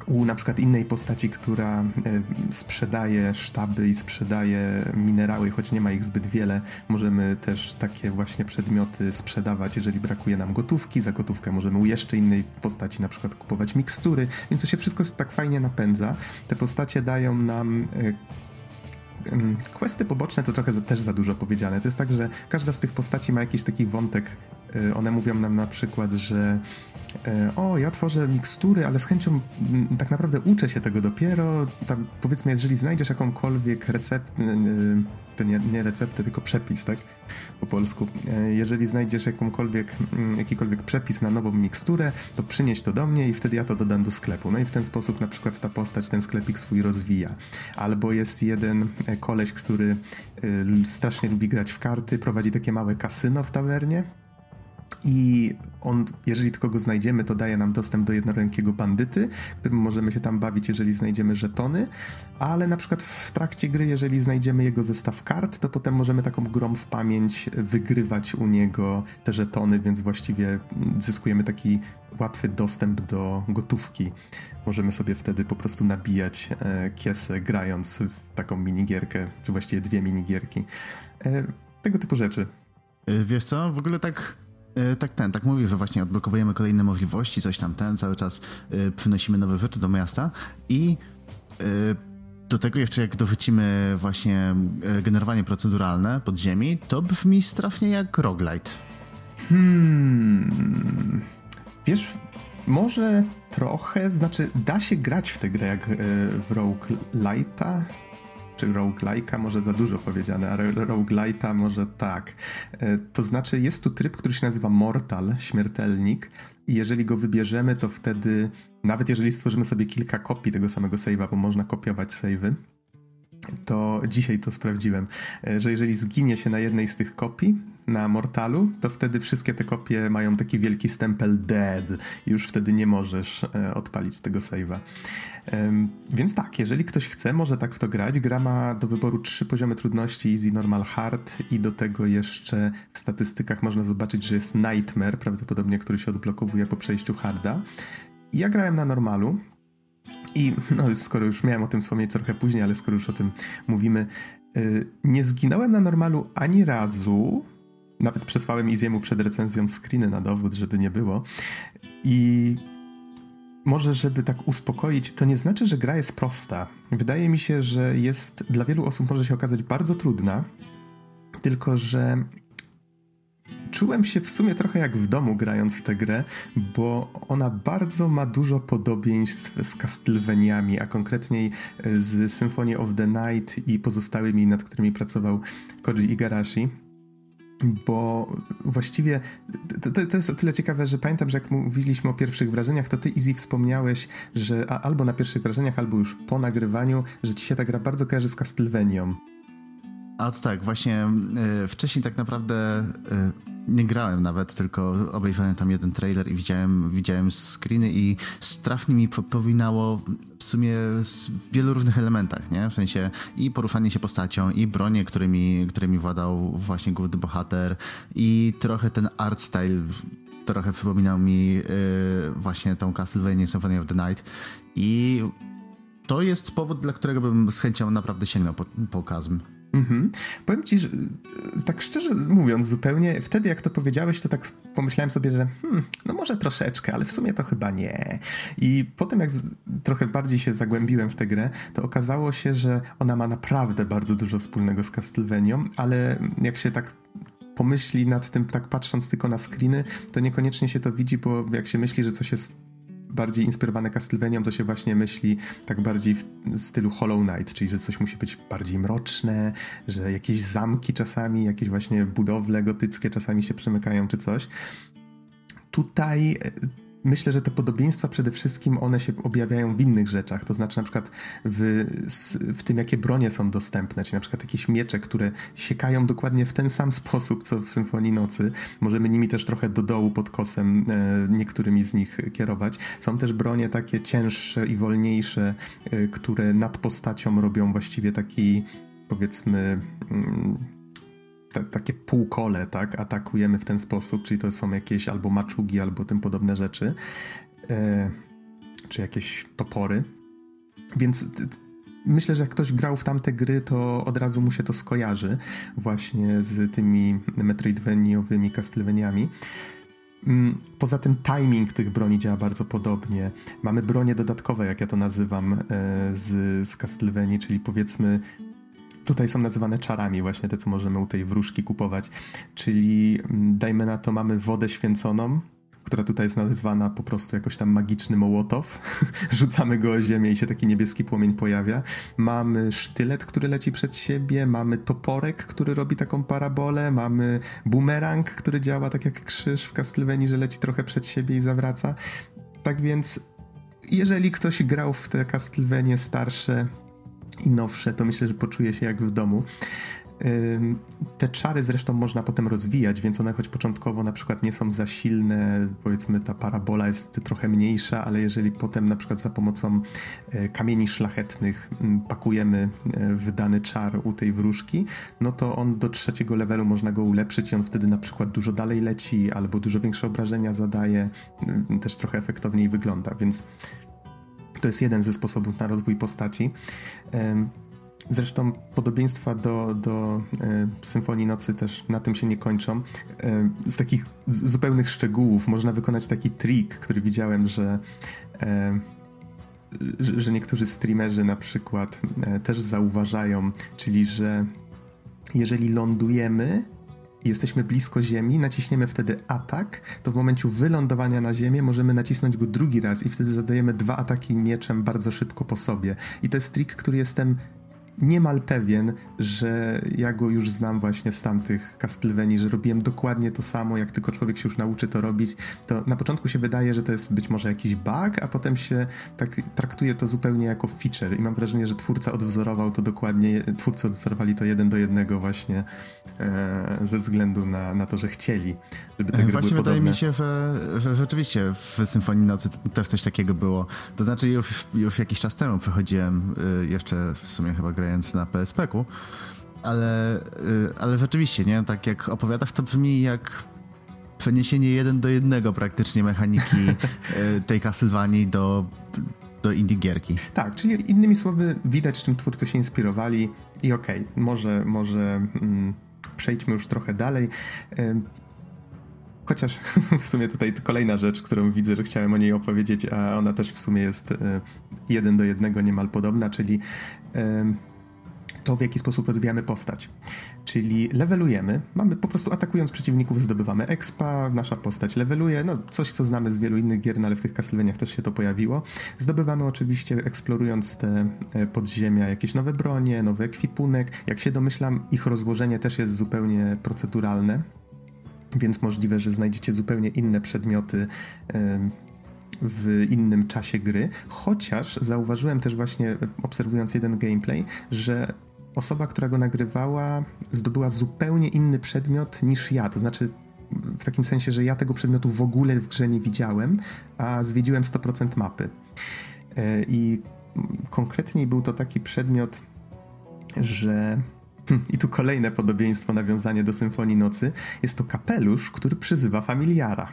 u na przykład innej postaci, która e, sprzedaje sztaby i sprzedaje minerały, choć nie ma ich zbyt wiele, możemy też takie właśnie przedmioty sprzedawać, jeżeli brakuje nam gotówki. Za gotówkę możemy u jeszcze innej postaci na przykład kupować mikstury, więc to się wszystko tak fajnie napędza. Te postacie dają nam e, Questy poboczne to trochę za, też za dużo powiedziane. To jest tak, że każda z tych postaci ma jakiś taki wątek. E, one mówią nam na przykład, że e, o, ja tworzę mikstury, ale z chęcią tak naprawdę uczę się tego dopiero. Tam, powiedzmy, jeżeli znajdziesz jakąkolwiek receptę, to nie, nie receptę, tylko przepis, tak? Po polsku. E, jeżeli znajdziesz jakąkolwiek, jakikolwiek przepis na nową miksturę, to przynieś to do mnie i wtedy ja to dodam do sklepu. No i w ten sposób na przykład ta postać ten sklepik swój rozwija. Albo jest jeden koleś, który strasznie lubi grać w karty, prowadzi takie małe kasyno w tawernie i on, jeżeli tylko go znajdziemy, to daje nam dostęp do jednorękiego bandyty, którym możemy się tam bawić, jeżeli znajdziemy żetony, ale na przykład w trakcie gry, jeżeli znajdziemy jego zestaw kart, to potem możemy taką grą w pamięć wygrywać u niego te żetony, więc właściwie zyskujemy taki łatwy dostęp do gotówki. Możemy sobie wtedy po prostu nabijać e, kiesę, grając w taką minigierkę, czy właściwie dwie minigierki. E, tego typu rzeczy. E, wiesz co, w ogóle tak tak ten, tak mówi, że właśnie odblokowujemy kolejne możliwości, coś tam ten, cały czas y, przynosimy nowe rzeczy do miasta i y, do tego jeszcze jak dorzucimy właśnie generowanie proceduralne pod ziemi, to brzmi strasznie jak roguelite. Hmm. Wiesz, może trochę, znaczy da się grać w tę grę jak w roguelite'a, czy roguelike'a może za dużo powiedziane, a roguelite'a może tak. E, to znaczy jest tu tryb, który się nazywa Mortal, śmiertelnik i jeżeli go wybierzemy, to wtedy, nawet jeżeli stworzymy sobie kilka kopii tego samego save'a, bo można kopiować save'y, to dzisiaj to sprawdziłem, e, że jeżeli zginie się na jednej z tych kopii, na Mortalu, to wtedy wszystkie te kopie mają taki wielki stempel dead już wtedy nie możesz e, odpalić tego save'a. Więc tak, jeżeli ktoś chce, może tak w to grać. Gra ma do wyboru trzy poziomy trudności, easy, normal, hard i do tego jeszcze w statystykach można zobaczyć, że jest nightmare, prawdopodobnie, który się odblokowuje po przejściu harda. Ja grałem na normalu, i no, skoro już miałem o tym wspomnieć trochę później, ale skoro już o tym mówimy, yy, nie zginąłem na normalu ani razu. Nawet przesłałem Iziemu przed recenzją screeny na dowód, żeby nie było. I może, żeby tak uspokoić, to nie znaczy, że gra jest prosta. Wydaje mi się, że jest dla wielu osób może się okazać bardzo trudna, tylko że czułem się w sumie trochę jak w domu grając w tę grę, bo ona bardzo ma dużo podobieństw z Castlevaniami, a konkretniej z Symphony of the Night i pozostałymi, nad którymi pracował Koji Igarashi bo właściwie to, to, jest o tyle ciekawe, że pamiętam, że jak mówiliśmy o pierwszych wrażeniach, to ty Easy wspomniałeś, że albo na pierwszych wrażeniach, albo już po nagrywaniu, że ci się ta gra bardzo kojarzy z Castlevanią. A to tak, właśnie y, wcześniej tak naprawdę y, nie grałem nawet, tylko obejrzałem tam jeden trailer i widziałem, widziałem screeny i strasznie mi przypominało w sumie w wielu różnych elementach, nie? W sensie i poruszanie się postacią, i bronie, którymi, którymi władał właśnie główny bohater, i trochę ten art style trochę przypominał mi yy, właśnie tą Castlevania Symphony of the Night i to jest powód, dla którego bym z chęcią naprawdę sięgnął po, po Kazm. Mhm. Powiem ci, że e, tak szczerze mówiąc, zupełnie wtedy jak to powiedziałeś, to tak pomyślałem sobie, że hmm, no może troszeczkę, ale w sumie to chyba nie. I potem jak z, trochę bardziej się zagłębiłem w tę grę, to okazało się, że ona ma naprawdę bardzo dużo wspólnego z Castlevanią, ale jak się tak pomyśli nad tym, tak patrząc tylko na screeny, to niekoniecznie się to widzi, bo jak się myśli, że coś jest bardziej inspirowane Castlevanią, to się właśnie myśli tak bardziej w stylu Hollow Knight, czyli że coś musi być bardziej mroczne, że jakieś zamki czasami, jakieś właśnie budowle gotyckie czasami się przemykają czy coś. Tutaj myślę, że te podobieństwa przede wszystkim one się objawiają w innych rzeczach, to znaczy na przykład w, w tym, jakie bronie są dostępne, czyli na przykład jakieś miecze, które siekają dokładnie w ten sam sposób, co w Symfonii Nocy. Możemy nimi też trochę do dołu pod kosem e, niektórymi z nich kierować. Są też bronie takie cięższe i wolniejsze, e, które nad postacią robią właściwie taki powiedzmy mm, takie półkole, tak, atakujemy w ten sposób, czyli to są jakieś albo maczugi, albo tym podobne rzeczy, e, czy jakieś topory. Więc myślę, że jak ktoś grał w tamte gry, to od razu mu się to skojarzy właśnie z tymi Metroidvaniowymi Castlevaniami. Mm, poza tym timing tych broni działa bardzo podobnie. Mamy bronie dodatkowe, jak ja to nazywam, e, z, z czyli powiedzmy Tutaj są nazywane czarami właśnie te, co możemy u tej wróżki kupować. Czyli mm, dajmy na to, mamy wodę święconą, która tutaj jest nazwana po prostu jakoś tam magiczny mołotow. Rzucamy go o ziemię i się taki niebieski płomień pojawia. Mamy sztylet, który leci przed siebie, mamy toporek, który robi taką parabolę, mamy bumerang, który działa tak jak krzyż w Castlevanii, że leci trochę przed siebie i zawraca. Tak więc jeżeli ktoś grał w te Castlevanie starsze, i nowsze, to myślę, że poczuje się jak w domu. Te czary zresztą można potem rozwijać, więc one choć początkowo na przykład nie są za silne, powiedzmy ta parabola jest trochę mniejsza, ale jeżeli potem na przykład za pomocą e, kamieni szlachetnych pakujemy e, w dany czar u tej wróżki, no to on do trzeciego levelu można go ulepszyć i on wtedy na przykład dużo dalej leci albo dużo większe obrażenia zadaje, też trochę efektowniej wygląda, więc to jest jeden ze sposobów na rozwój postaci. Zresztą podobieństwa do, do e, Symfonii Nocy też na tym się nie kończą. Z takich zupełnych szczegółów można wykonać taki trik, który widziałem, że, że, niektórzy streamerzy na przykład e, też zauważają, czyli że jeżeli lądujemy jesteśmy blisko Ziemi, naciśniemy wtedy atak, to w momencie wylądowania na Ziemię możemy nacisnąć go drugi raz i wtedy zadajemy dwa ataki mieczem bardzo szybko po sobie. I to jest trik, który jestem niemal pewien, że ja go już znam właśnie z tamtych Castlevanii, że robiłem dokładnie to samo, jak tylko człowiek się już nauczy to robić, to na początku się wydaje, że to jest być może jakiś bug, a potem się tak traktuje to zupełnie jako feature i mam wrażenie, że twórca odwzorował to dokładnie, twórcy odwzorowali to jeden do jednego właśnie e, ze względu na, na to, że chcieli, żeby te gry Właśnie były wydaje podobne. mi się, że, że rzeczywiście w Symfonii Nocy też coś takiego było. To znaczy już, już jakiś czas temu przechodziłem y, jeszcze w sumie chyba grając na PSP-ku, ale, y, ale rzeczywiście, nie? Tak jak opowiadasz, to brzmi jak przeniesienie jeden do jednego praktycznie mechaniki y, tej Castlevanii do, do indie gierki. Tak, czyli innymi słowy widać, czym twórcy się inspirowali i okej, okay, może, może mm, przejdźmy już trochę dalej. Chociaż w sumie tutaj kolejna rzecz, którą widzę, że chciałem o niej opowiedzieć, a ona też w sumie jest jeden do jednego niemal podobna, czyli to, w jaki sposób rozwijamy postać. Czyli levelujemy, mamy po prostu atakując przeciwników zdobywamy expa, nasza postać leveluje, no coś co znamy z wielu innych gier, no ale w tych Castlevaniach też się to pojawiło. Zdobywamy oczywiście eksplorując te e, podziemia jakieś nowe bronie, nowy ekwipunek. Jak się domyślam, ich rozłożenie też jest zupełnie proceduralne, więc możliwe, że znajdziecie zupełnie inne przedmioty w innym czasie gry, chociaż zauważyłem też właśnie obserwując jeden gameplay, że osoba, która go nagrywała, zdobyła zupełnie inny przedmiot niż ja. To znaczy, w takim sensie, że ja tego przedmiotu w ogóle w grze nie widziałem, a zwiedziłem 100% mapy. E, I konkretniej był to taki przedmiot, że. Hm, I tu kolejne podobieństwo, nawiązanie do Symfonii Nocy. Jest to kapelusz, który przyzywa familiara.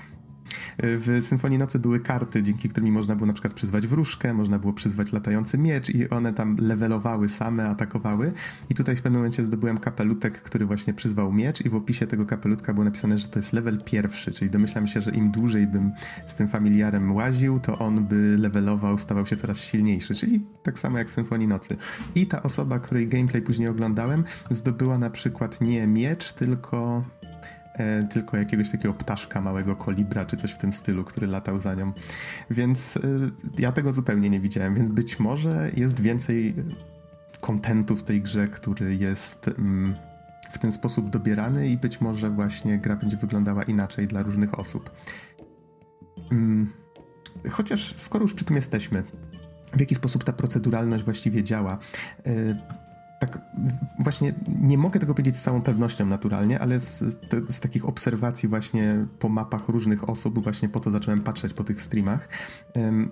W Symfonii Nocy były karty, dzięki którym można było na przykład przyzwać wróżkę, można było przyzwać latający miecz i one tam levelowały same, atakowały. I tutaj w pewnym momencie zdobyłem kapelutek, który właśnie przyzwał miecz i w opisie tego kapelutka było napisane, że to jest level pierwszy, czyli domyślam się, że im dłużej bym z tym familiarem łaził, to on by levelował, stawał się coraz silniejszy, czyli tak samo jak w Symfonii Nocy. I ta osoba, której gameplay później oglądałem, zdobyła na przykład nie miecz, tylko tylko jakiegoś takiego ptaszka małego kolibra czy coś w tym stylu, który latał za nią. Więc e, ja tego zupełnie nie widziałem, więc być może jest więcej kontentu w tej grze, który jest mm, w ten sposób dobierany i być może właśnie gra będzie wyglądała inaczej dla różnych osób. Mm, chociaż skoro już przy tym jesteśmy, w jaki sposób ta proceduralność właściwie działa? Tak właśnie nie mogę tego powiedzieć z całą pewnością naturalnie, ale z, z, takich obserwacji właśnie po mapach różnych osób, właśnie po to zacząłem patrzeć po tych streamach,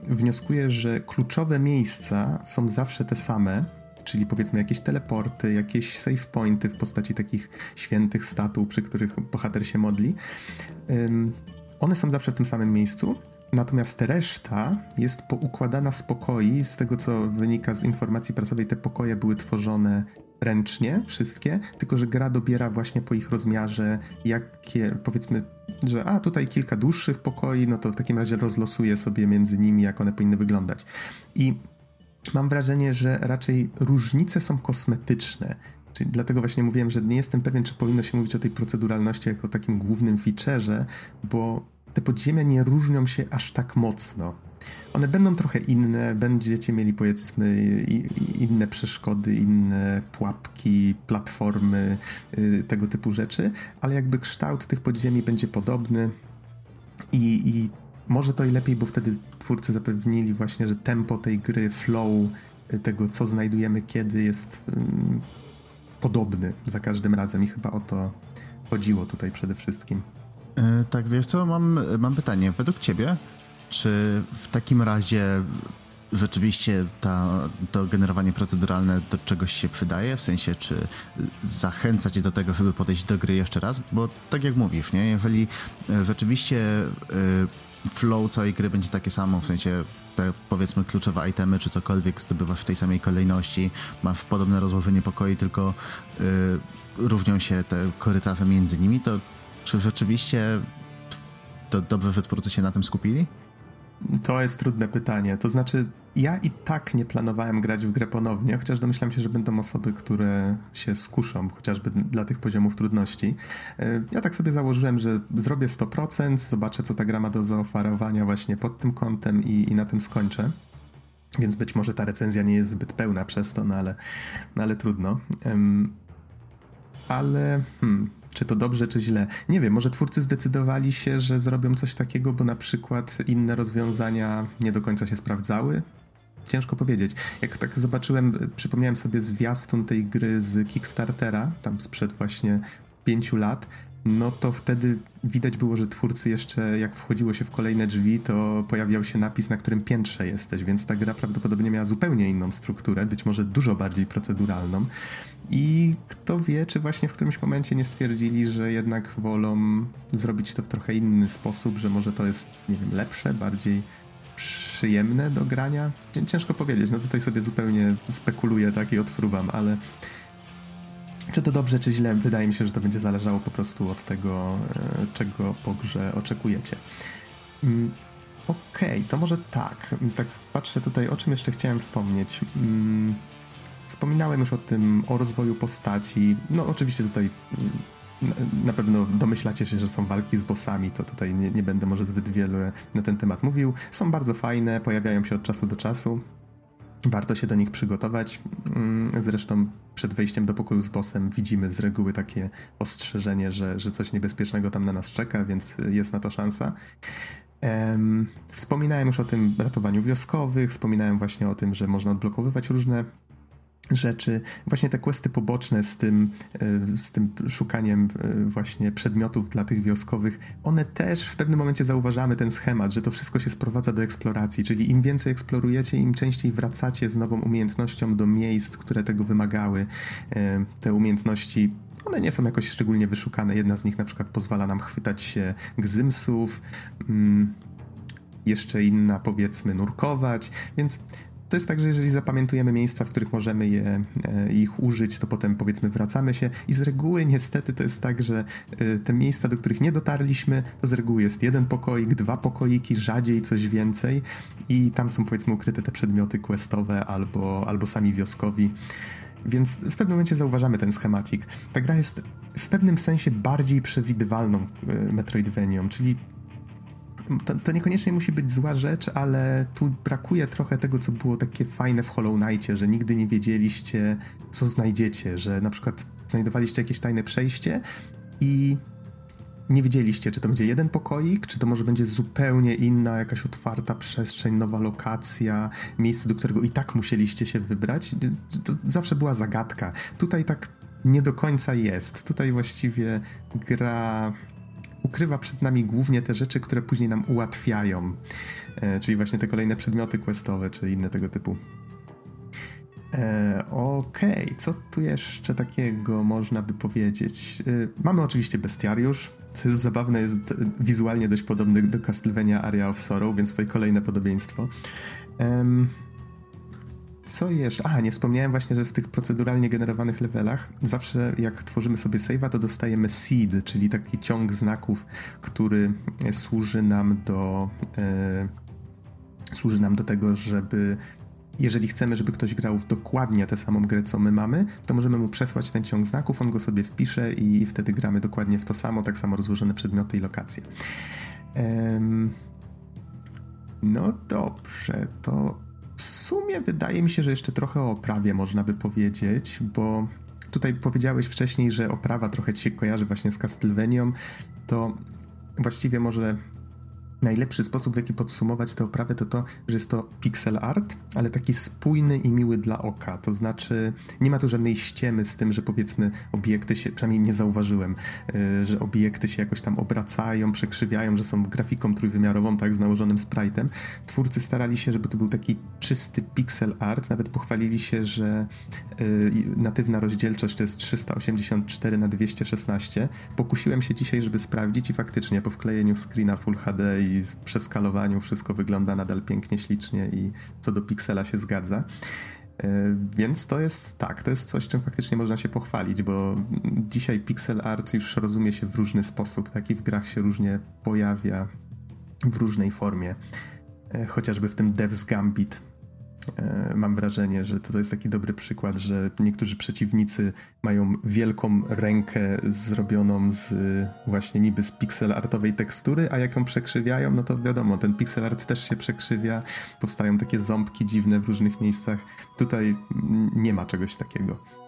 wnioskuję, że kluczowe miejsca są zawsze te same, czyli powiedzmy jakieś teleporty, jakieś save pointy w postaci takich świętych statuł, przy których bohater się modli. One są zawsze w tym samym miejscu, Natomiast reszta jest poukładana z pokoi. Z tego co wynika z informacji prasowej, te pokoje były tworzone ręcznie, wszystkie, tylko że gra dobiera właśnie po ich rozmiarze, jakie powiedzmy, że a tutaj kilka dłuższych pokoi, no to w takim razie rozlosuje sobie między nimi, jak one powinny wyglądać. I mam wrażenie, że raczej różnice są kosmetyczne. Czyli dlatego właśnie mówiłem, że nie jestem pewien, czy powinno się mówić o tej proceduralności jako takim głównym featureze, bo te podziemia nie różnią się aż tak mocno. One będą trochę inne, będziecie mieli powiedzmy inne przeszkody, inne pułapki, platformy, y, tego typu rzeczy, ale jakby kształt tych podziemi będzie podobny i, i może to i lepiej, bo wtedy twórcy zapewnili właśnie, że tempo tej gry, flow y, tego, co znajdujemy kiedy jest um, podobny za każdym razem i chyba o to chodziło tutaj przede wszystkim. E, tak, wiesz co, mam, mam pytanie. Według ciebie, czy w takim razie rzeczywiście ta, to generowanie proceduralne do czegoś się przydaje? W sensie, czy zachęca cię do tego, żeby podejść do gry jeszcze raz? Bo tak jak mówisz, nie? Jeżeli e, rzeczywiście e, flow całej gry będzie takie samo, w sensie te powiedzmy kluczowe itemy, czy cokolwiek zdobywasz w tej samej kolejności, masz podobne rozłożenie pokoi, tylko różnią się te korytarze między nimi, to czy rzeczywiście to dobrze, że twórcy się na tym skupili? To jest trudne pytanie. To znaczy, ja i tak nie planowałem grać w grę ponownie, chociaż domyślam się, że będą osoby, które się skuszą, chociażby dla tych poziomów trudności. E, ja tak sobie założyłem, że zrobię 100%, zobaczę, co ta gra ma do zaoferowania właśnie pod tym kątem i, i na tym skończę. Więc być może ta recenzja nie jest zbyt pełna przez to, no ale, no ale trudno. Ale hmm, czy to dobrze, czy źle? Nie wiem, może twórcy zdecydowali się, że zrobią coś takiego, bo na przykład inne rozwiązania nie do końca się sprawdzały? Ciężko powiedzieć. Jak tak zobaczyłem, przypomniałem sobie zwiastun tej gry z Kickstartera, tam sprzed właśnie pięciu lat, no to wtedy widać było, że twórcy jeszcze, jak wchodziło się w kolejne drzwi, to pojawiał się napis, na którym piętrze jesteś, więc ta gra prawdopodobnie miała zupełnie inną strukturę, być może dużo bardziej proceduralną. I kto wie, czy właśnie w którymś momencie nie stwierdzili, że jednak wolą zrobić to w trochę inny sposób, że może to jest, nie wiem, lepsze, bardziej przyjemne do grania? Ciężko powiedzieć, no tutaj sobie zupełnie spekuluję tak i odfruwam, ale czy to dobrze, czy źle, wydaje mi się, że to będzie zależało po prostu od tego, e, czego po grze oczekujecie. Mm, okej, okay, to może tak. Tak patrzę tutaj, o czym jeszcze chciałem wspomnieć. Mm, wspominałem już o tym, o rozwoju postaci. No oczywiście tutaj mm, na pewno domyślacie się, że są walki z bossami, to tutaj nie, nie, będę może zbyt wiele na ten temat mówił. Są bardzo fajne, pojawiają się od czasu do czasu. Warto się do nich przygotować. Mm, zresztą przed wejściem do pokoju z bossem widzimy z reguły takie ostrzeżenie, że, że coś niebezpiecznego tam na nas czeka, więc jest na to szansa. Wspominałem już o tym ratowaniu wioskowych, wspominałem właśnie o tym, że można odblokowywać różne rzeczy, właśnie te questy poboczne z tym, e, z tym szukaniem e, właśnie przedmiotów dla tych wioskowych, one też w pewnym momencie zauważamy ten schemat, że to wszystko się sprowadza do eksploracji, czyli im więcej eksplorujecie, im częściej wracacie z nową umiejętnością do miejsc, które tego wymagały. E, te umiejętności one nie są jakoś szczególnie wyszukane. Jedna z nich na przykład pozwala nam chwytać się gzymsów, mm, jeszcze inna powiedzmy nurkować, więc to jest tak, że jeżeli zapamiętujemy miejsca, w których możemy je, e, ich użyć, to potem powiedzmy wracamy się i z reguły niestety to jest tak, że e, te miejsca, do których nie dotarliśmy, to z reguły jest jeden pokoik, dwa pokoiki, rzadziej coś więcej i tam są powiedzmy ukryte te przedmioty questowe albo, albo sami wioskowi. Więc w pewnym momencie zauważamy ten schematik. Ta gra jest w pewnym sensie bardziej przewidywalną e, Metroidvanią, czyli to, to, niekoniecznie musi być zła rzecz, ale tu brakuje trochę tego, co było takie fajne w Hollow Knightie, że nigdy nie wiedzieliście, co znajdziecie, że na przykład znajdowaliście jakieś tajne przejście i nie wiedzieliście, czy to będzie jeden pokoik, czy to może będzie zupełnie inna, jakaś otwarta przestrzeń, nowa lokacja, miejsce, do którego i tak musieliście się wybrać. To zawsze była zagadka. Tutaj tak nie do końca jest. Tutaj właściwie gra ukrywa przed nami głównie te rzeczy, które później nam ułatwiają. E, czyli właśnie te kolejne przedmioty questowe, czy inne tego typu. E, Okej, okay. co tu jeszcze takiego można by powiedzieć? E, mamy oczywiście bestiariusz, co jest zabawne, jest wizualnie dość podobny do Castlevania Area of Sorrow, więc tutaj kolejne podobieństwo. Um, co jeszcze? A, nie wspomniałem właśnie, że w tych proceduralnie generowanych levelach zawsze jak tworzymy sobie save'a, to dostajemy seed, czyli taki ciąg znaków, który służy nam do e, służy nam do tego, żeby jeżeli chcemy, żeby ktoś grał w dokładnie tę samą grę, co my mamy, to możemy mu przesłać ten ciąg znaków, on go sobie wpisze i wtedy gramy dokładnie w to samo, tak samo rozłożone przedmioty i lokacje. No dobrze, to w sumie wydaje mi się, że jeszcze trochę o oprawie można by powiedzieć, bo tutaj powiedziałeś wcześniej, że oprawa trochę ci się kojarzy właśnie z Castlevanią, to właściwie może najlepszy sposób, w jaki podsumować tę oprawę, to to, że jest to pixel art, ale taki spójny i miły dla oka. To znaczy, nie ma tu żadnej ściemy z tym, że powiedzmy obiekty się, przynajmniej nie zauważyłem, yy, że obiekty się jakoś tam obracają, przekrzywiają, że są grafiką trójwymiarową, tak, z nałożonym sprite'em. Twórcy starali się, żeby to był taki czysty pixel art, nawet pochwalili się, że yy, natywna rozdzielczość to jest 384 na 216. Pokusiłem się dzisiaj, żeby sprawdzić i faktycznie po wklejeniu screena Full HD i przeskalowaniu wszystko wygląda nadal pięknie, ślicznie i co do piksela się zgadza. E, więc to jest tak, to jest coś, czym faktycznie można się pochwalić, bo dzisiaj pixel art już rozumie się w różny sposób, tak i w grach się różnie pojawia w różnej formie. E, chociażby w tym Dev's Gambit mam wrażenie, że to jest taki dobry przykład, że niektórzy przeciwnicy mają wielką rękę zrobioną z właśnie niby z pixel artowej tekstury, a jak ją przekrzywiają, no to wiadomo, ten pixel art też się przekrzywia, powstają takie ząbki dziwne w różnych miejscach. Tutaj nie ma czegoś takiego.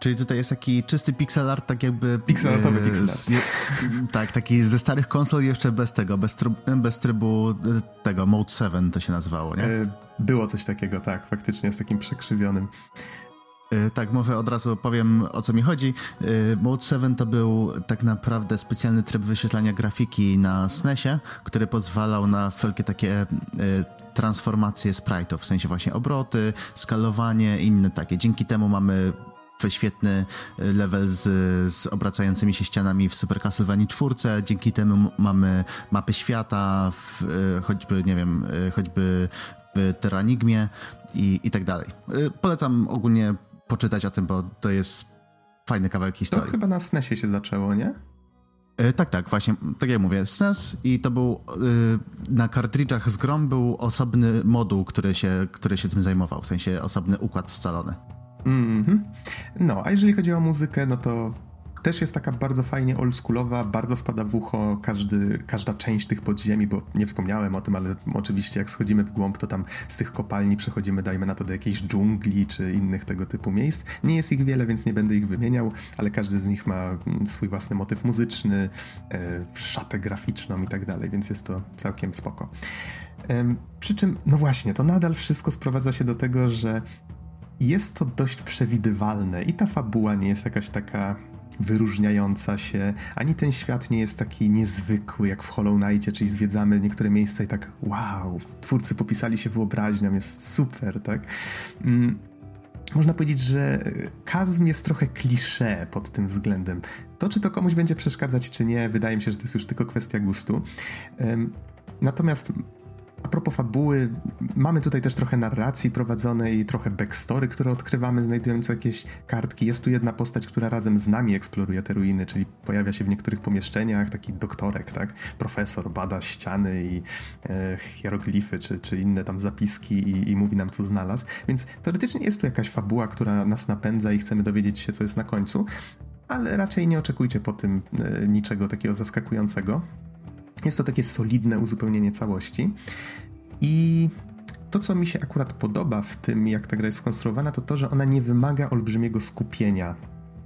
Czyli tutaj jest taki czysty pixel art, tak jakby... Pixelartowy e, pixel art. tak, taki ze starych konsol jeszcze bez tego, bez, bez trybu e, tego, Mode 7 to się nazywało, nie? E, było coś takiego, tak, faktycznie z takim przekrzywionym. E, tak, może od razu powiem o co mi chodzi. Mode 7 to był tak naprawdę specjalny tryb wyświetlania grafiki na SNESie, który pozwalał na wszelkie takie transformacje sprite'ów, w sensie właśnie obroty, skalowanie, inne takie. Dzięki temu mamy prześwietny e, level z, z obracającymi się ścianami w Super Castlevania 4. Dzięki temu mamy mapy świata, w, e, choćby, nie wiem, e, choćby w Terranigmie i, i tak dalej. Polecam ogólnie poczytać o tym, bo to jest fajny kawałek historii. To chyba na SNESie się zaczęło, nie? Tak, tak, właśnie, tak jak mówię, SNES i to był na kartridżach z grom był osobny moduł, który się, który się tym zajmował, w sensie osobny układ scalony. Mm -hmm. No, a jeżeli chodzi o muzykę, no to też jest taka bardzo fajnie oldschoolowa, bardzo wpada w ucho każdy, każda część tych podziemi, bo nie wspomniałem o tym, ale oczywiście jak schodzimy w głąb, to tam z tych kopalni przechodzimy, dajmy na to, do jakiejś dżungli czy innych tego typu miejsc. Nie jest ich wiele, więc nie będę ich wymieniał, ale każdy z nich ma mm, swój własny motyw muzyczny, e, szatę graficzną i tak dalej, więc jest to całkiem spoko. Przy czym, no właśnie, to nadal wszystko sprowadza się do tego, że jest to dość przewidywalne i ta fabuła nie jest jakaś taka wyróżniająca się, ani ten świat nie jest taki niezwykły jak w Hollow Knightie, czyli zwiedzamy niektóre miejsca i tak wow, twórcy popisali się wyobraźnią, jest super, tak? Mm, można powiedzieć, że Kazm jest trochę klisze pod tym względem. To, czy to komuś będzie przeszkadzać, czy nie, wydaje mi się, że to jest już tylko kwestia gustu. Natomiast a propos fabuły, mamy tutaj też trochę narracji prowadzonej, trochę backstory, które odkrywamy, znajdując jakieś kartki. Jest tu jedna postać, która razem z nami eksploruje te ruiny, czyli pojawia się w niektórych pomieszczeniach, taki doktorek, tak? Profesor bada ściany i e, hieroglify, czy, czy inne tam zapiski i, i mówi nam, co znalazł. Więc teoretycznie jest tu jakaś fabuła, która nas napędza i chcemy dowiedzieć się, co jest na końcu, ale raczej nie oczekujcie po tym e, niczego takiego zaskakującego. Jest to takie solidne uzupełnienie całości. I to, co mi się akurat podoba w tym, jak ta gra jest skonstruowana, to to, że ona nie wymaga olbrzymiego skupienia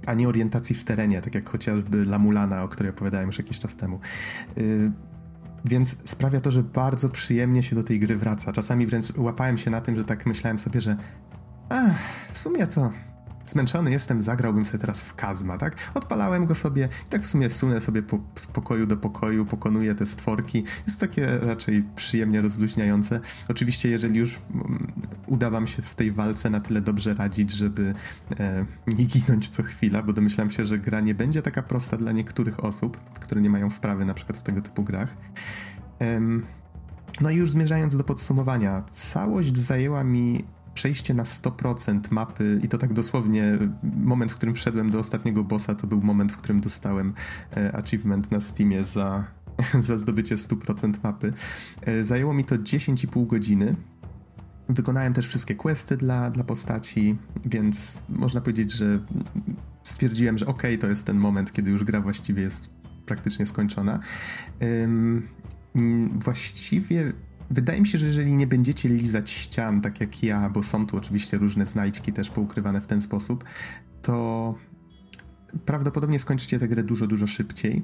ani orientacji w terenie, tak jak chociażby Lamulana, o której opowiadałem już jakiś czas temu. Yy, więc sprawia to, że bardzo przyjemnie się do tej gry wraca. Czasami wręcz łapałem się na tym, że tak myślałem sobie, że ach, w sumie to zmęczony jestem, zagrałbym sobie teraz w Kazma, tak? Odpalałem go sobie i tak w sumie sunę sobie po, z pokoju do pokoju, pokonuję te stworki. Jest takie raczej przyjemnie rozluźniające. Oczywiście, jeżeli już um, uda wam się w tej walce na tyle dobrze radzić, żeby e, nie ginąć co chwila, bo domyślam się, że gra nie będzie taka prosta dla niektórych osób, które nie mają wprawy na przykład w tego typu grach. no i już zmierzając do podsumowania, całość zajęła mi przejście na 100% mapy i to tak dosłownie moment, w którym wszedłem do ostatniego bossa, to był moment, w którym dostałem e, achievement na Steamie za, za zdobycie 100% mapy. E, zajęło mi to 10,5 godziny. Wykonałem też wszystkie questy dla, dla postaci, więc można powiedzieć, że stwierdziłem, że ok, to jest ten moment, kiedy już gra właściwie jest praktycznie skończona. Właściwie Wydaje mi się, że jeżeli nie będziecie lizać ścian tak jak ja, bo są tu oczywiście różne znajdźki też poukrywane w ten sposób, to prawdopodobnie skończycie tę grę dużo, dużo szybciej.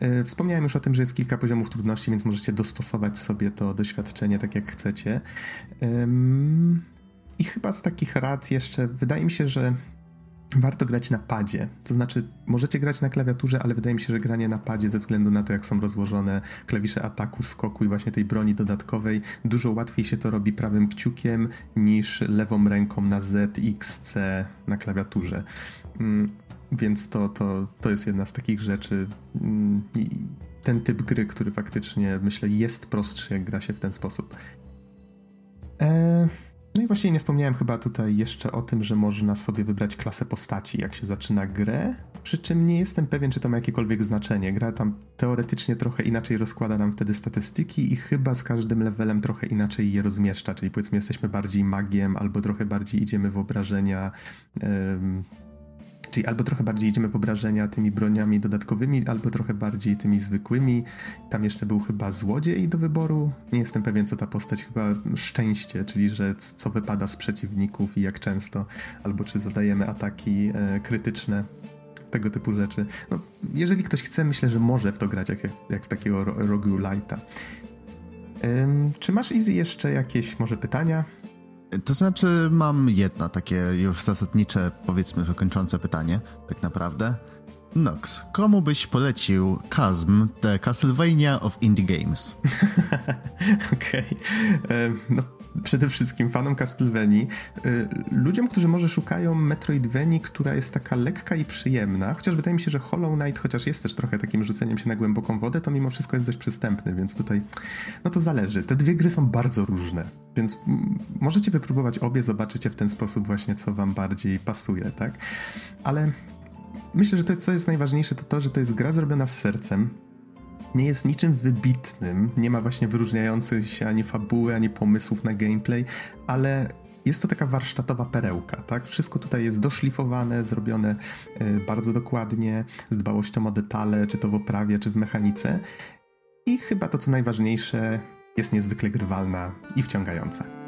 E, wspomniałem już o tym, że jest kilka poziomów trudności, więc możecie dostosować sobie to doświadczenie tak jak chcecie. I chyba z takich rad jeszcze wydaje mi się, że warto grać na padzie. To znaczy, możecie grać na klawiaturze, ale wydaje mi się, że granie na padzie ze względu na to, jak są rozłożone klawisze ataku, skoku i właśnie tej broni dodatkowej, dużo łatwiej się to robi prawym kciukiem niż lewą ręką na Z, X, C na klawiaturze. Mm, więc to, to, to jest jedna z takich rzeczy. Mm, ten typ gry, który faktycznie myślę jest prostszy, jak gra się w ten sposób. Eee. No i właśnie nie wspomniałem chyba tutaj jeszcze o tym, że można sobie wybrać klasę postaci, jak się zaczyna grę. Przy czym nie jestem pewien, czy to ma jakiekolwiek znaczenie. Gra tam teoretycznie trochę inaczej rozkłada nam wtedy statystyki i chyba z każdym levelem trochę inaczej je rozmieszcza. Czyli powiedzmy, jesteśmy bardziej magiem, albo trochę bardziej idziemy w obrażenia. Czyli albo trochę bardziej idziemy w obrażenia tymi broniami dodatkowymi, albo trochę bardziej tymi zwykłymi. Tam jeszcze był chyba złodziej do wyboru. Nie jestem pewien, co ta postać, chyba szczęście, czyli że co wypada z przeciwników i jak często, albo czy zadajemy ataki e, krytyczne tego typu rzeczy. No, jeżeli ktoś chce, myślę, że może w to grać jak, jak w takiego roguelite'a. Ym, czy masz Easy jeszcze jakieś może pytania? To znaczy, mam jedno takie już zasadnicze, powiedzmy, że kończące pytanie, tak naprawdę. Nox, komu byś polecił Kazm, The Castlevania of Indie Games? Okej. Okay. No, przede wszystkim fanom Castlevanii, y, ludziom, którzy może szukają Metroidvanii, która jest taka lekka i przyjemna, chociaż wydaje mi się, że Hollow Knight, chociaż jest też trochę takim rzuceniem się na głęboką wodę, to mimo wszystko jest dość przystępny, więc tutaj, no to zależy. Te dwie gry są bardzo różne, więc możecie wypróbować obie, zobaczycie w ten sposób właśnie, co wam bardziej pasuje, tak? Ale myślę, że to, co jest najważniejsze, to to, że to jest gra zrobiona z sercem, nie jest niczym wybitnym, nie ma właśnie wyróżniających się ani fabuły, ani pomysłów na gameplay, ale jest to taka warsztatowa perełka, tak? Wszystko tutaj jest doszlifowane, zrobione y, bardzo dokładnie, z dbałością o detale, czy to w oprawie, czy w mechanice. I chyba to, co najważniejsze, jest niezwykle grywalna i wciągająca.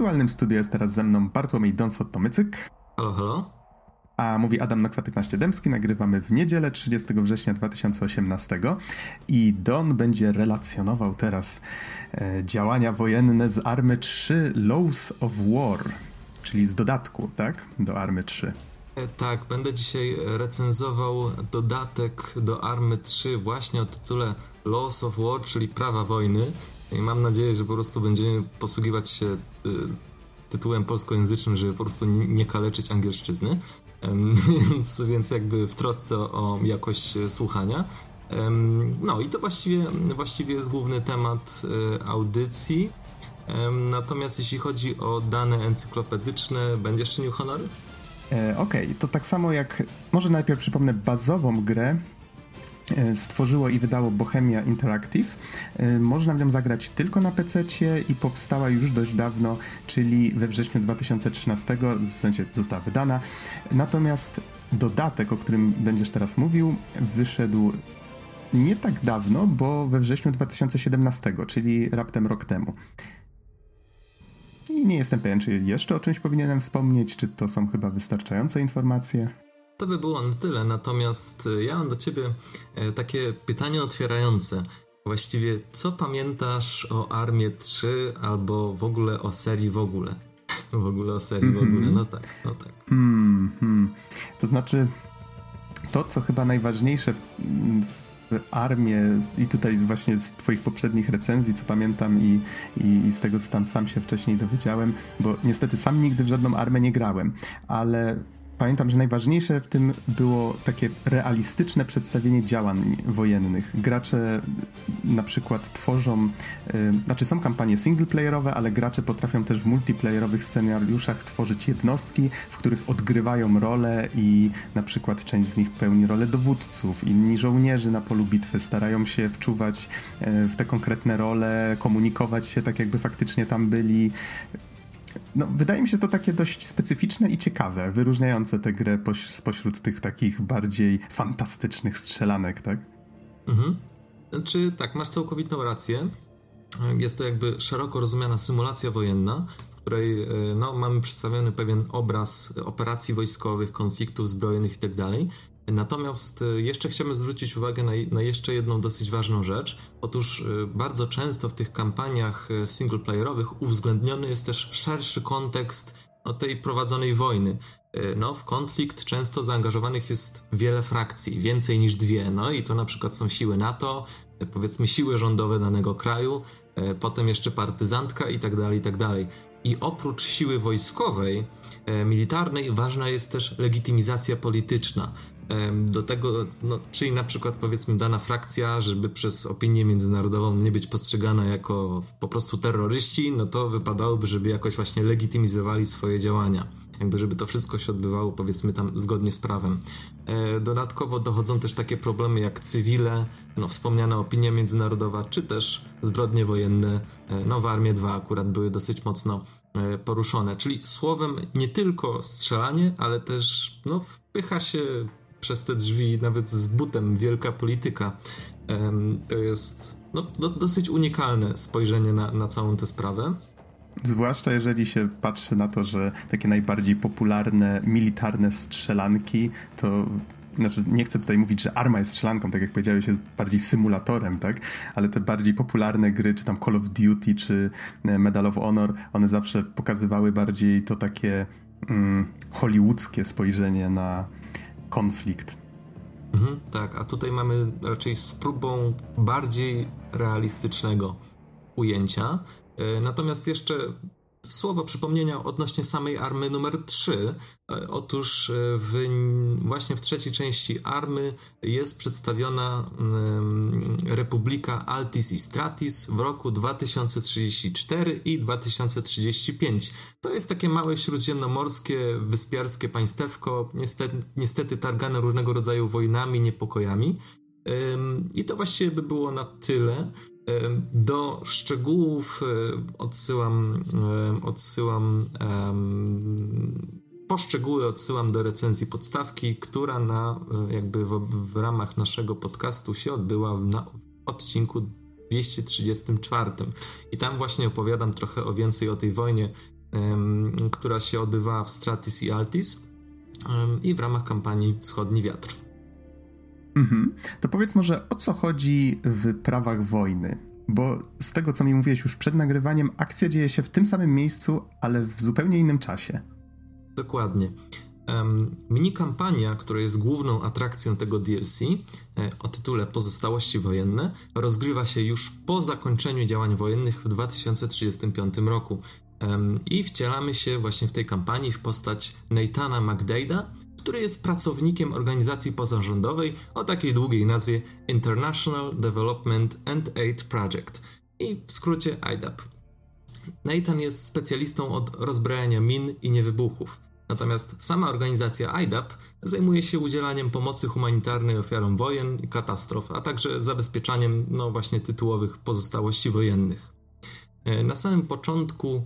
Wirtualnym studiu jest teraz ze mną Bartłomiej Donsot-Tomycyk. Halo, halo. A mówi Adam Noxa 15 Dębski. Nagrywamy w niedzielę 30 września 2018 i Don będzie relacjonował teraz e, działania wojenne z Army 3 Laws of War, czyli z dodatku, tak? Do Army 3. E, tak, będę dzisiaj recenzował dodatek do Army 3 właśnie o tytule Laws of War, czyli prawa wojny. I mam nadzieję, że po prostu będziemy posługiwać się tytułem polskojęzycznym, żeby po prostu nie, kaleczyć angielszczyzny. więc, więc jakby w trosce o jakość słuchania. No i to właściwie, właściwie jest główny temat y, audycji. Natomiast jeśli chodzi o dane encyklopedyczne, będziesz czynił honory? E, Okej, okay. to tak samo jak, może najpierw przypomnę bazową grę, e, stworzyło i wydało Bohemia Interactive. E, można w nią zagrać tylko na PC i powstała już dość dawno, czyli we wrześniu 2013, w sensie została wydana. Natomiast dodatek, o którym będziesz teraz mówił, wyszedł nie tak dawno, bo we wrześniu 2017, czyli raptem rok temu. I nie jestem pewien, czy jeszcze o czymś powinienem wspomnieć, czy to są chyba wystarczające informacje. To by było na tyle, natomiast e, ja mam do ciebie e, takie pytanie otwierające. Właściwie, co pamiętasz o Armię 3 albo w ogóle o serii w ogóle? w ogóle o serii mm -hmm. w ogóle, no tak, no tak. Mm -hmm. To znaczy, to co chyba najważniejsze w, armię i tutaj właśnie z twoich poprzednich recenzji, co pamiętam i, i, i, z tego, co tam sam się wcześniej dowiedziałem, bo niestety sam nigdy w żadną armię nie grałem, ale pamiętam, że najważniejsze w tym było takie realistyczne przedstawienie działań wojennych. Gracze na przykład tworzą, yy, znaczy są kampanie singleplayerowe, ale gracze potrafią też w multiplayerowych scenariuszach tworzyć jednostki, w których odgrywają role i na przykład część z nich pełni rolę dowódców, inni żołnierzy na polu bitwy starają się wczuwać yy, w te konkretne role, komunikować się tak, jakby faktycznie tam byli. No, wydaje mi się to takie dość specyficzne i ciekawe, wyróżniające tę grę poś spośród tych takich bardziej fantastycznych strzelanek, tak? Mhm. Znaczy, tak, masz całkowitą rację. Jest to jakby szeroko rozumiana symulacja wojenna, w której e, no, mamy przedstawiony pewien obraz operacji wojskowych, konfliktów zbrojnych itd. Natomiast e, jeszcze chciałbym zwrócić uwagę na, na, jeszcze jedną dosyć ważną rzecz. Otóż e, bardzo często w tych kampaniach e, singleplayerowych uwzględniony jest też szerszy kontekst no, tej prowadzonej wojny. No, w konflikt często zaangażowanych jest wiele frakcji, więcej niż dwie. No i to na przykład są siły NATO, powiedzmy siły rządowe danego kraju, potem jeszcze partyzantka i tak dalej, i tak dalej. I oprócz siły wojskowej, militarnej, ważna jest też legitymizacja polityczna do tego, no, czyli na przykład powiedzmy dana frakcja, żeby przez opinię międzynarodową nie być postrzegana jako po prostu terroryści, no to wypadałoby, żeby jakoś właśnie legitymizowali swoje działania. Jakby, żeby to wszystko się odbywało powiedzmy tam zgodnie z prawem. E, dodatkowo dochodzą też takie problemy jak cywile, no wspomniana opinia międzynarodowa, czy też zbrodnie wojenne, e, no w Armii 2 akurat były dosyć mocno e, poruszone. Czyli słowem nie tylko strzelanie, ale też no wpycha się przez te drzwi, nawet z butem, wielka polityka. To jest no, do, dosyć unikalne spojrzenie na, na całą tę sprawę. Zwłaszcza jeżeli się patrzy na to, że takie najbardziej popularne militarne strzelanki to znaczy nie chcę tutaj mówić, że Arma jest strzelanką, tak jak powiedziałeś, jest bardziej symulatorem, tak? Ale te bardziej popularne gry, czy tam Call of Duty, czy e, Medal of Honor, one zawsze pokazywały bardziej to takie mm, hollywoodzkie spojrzenie na, konflikt. Mhm, tak, a tutaj mamy raczej z próbą bardziej realistycznego ujęcia. E, natomiast jeszcze Słowo przypomnienia odnośnie samej army numer 3. E, otóż e, w, właśnie w trzeciej części army jest przedstawiona Republika Altis i Stratis w roku 2034 i 2035. To jest takie małe śródziemnomorskie, wyspiarskie państewko, niestety, niestety targane różnego rodzaju wojnami, niepokojami. I to właściwie by było na tyle. Do szczegółów odsyłam, odsyłam poszczegóły odsyłam do recenzji podstawki, która na, jakby w, w ramach naszego podcastu się odbyła na odcinku 234. I tam właśnie opowiadam trochę o więcej o tej wojnie, która się odbywała w Stratis i Altis i w ramach kampanii Wschodni Wiatr. Mhm. To powiedz może o co chodzi w prawach wojny? Bo z tego, co mi mówiłeś już przed nagrywaniem, akcja dzieje się w tym samym miejscu, ale w zupełnie innym czasie. Dokładnie. Um, mini kampania, która jest główną atrakcją tego DLC e, o tytule Pozostałości wojenne, rozgrywa się już po zakończeniu działań wojennych w 2035 roku. Um, I wcielamy się właśnie w tej kampanii w postać Nathana McDade'a, który jest pracownikiem organizacji pozarządowej o takiej długiej nazwie International Development and Aid Project i w skrócie IDAP. Nathan jest specjalistą od rozbrajania min i niewybuchów. Natomiast sama organizacja IDAP zajmuje się udzielaniem pomocy humanitarnej ofiarom wojen i katastrof, a także zabezpieczaniem, no właśnie, tytułowych pozostałości wojennych. E, na samym początku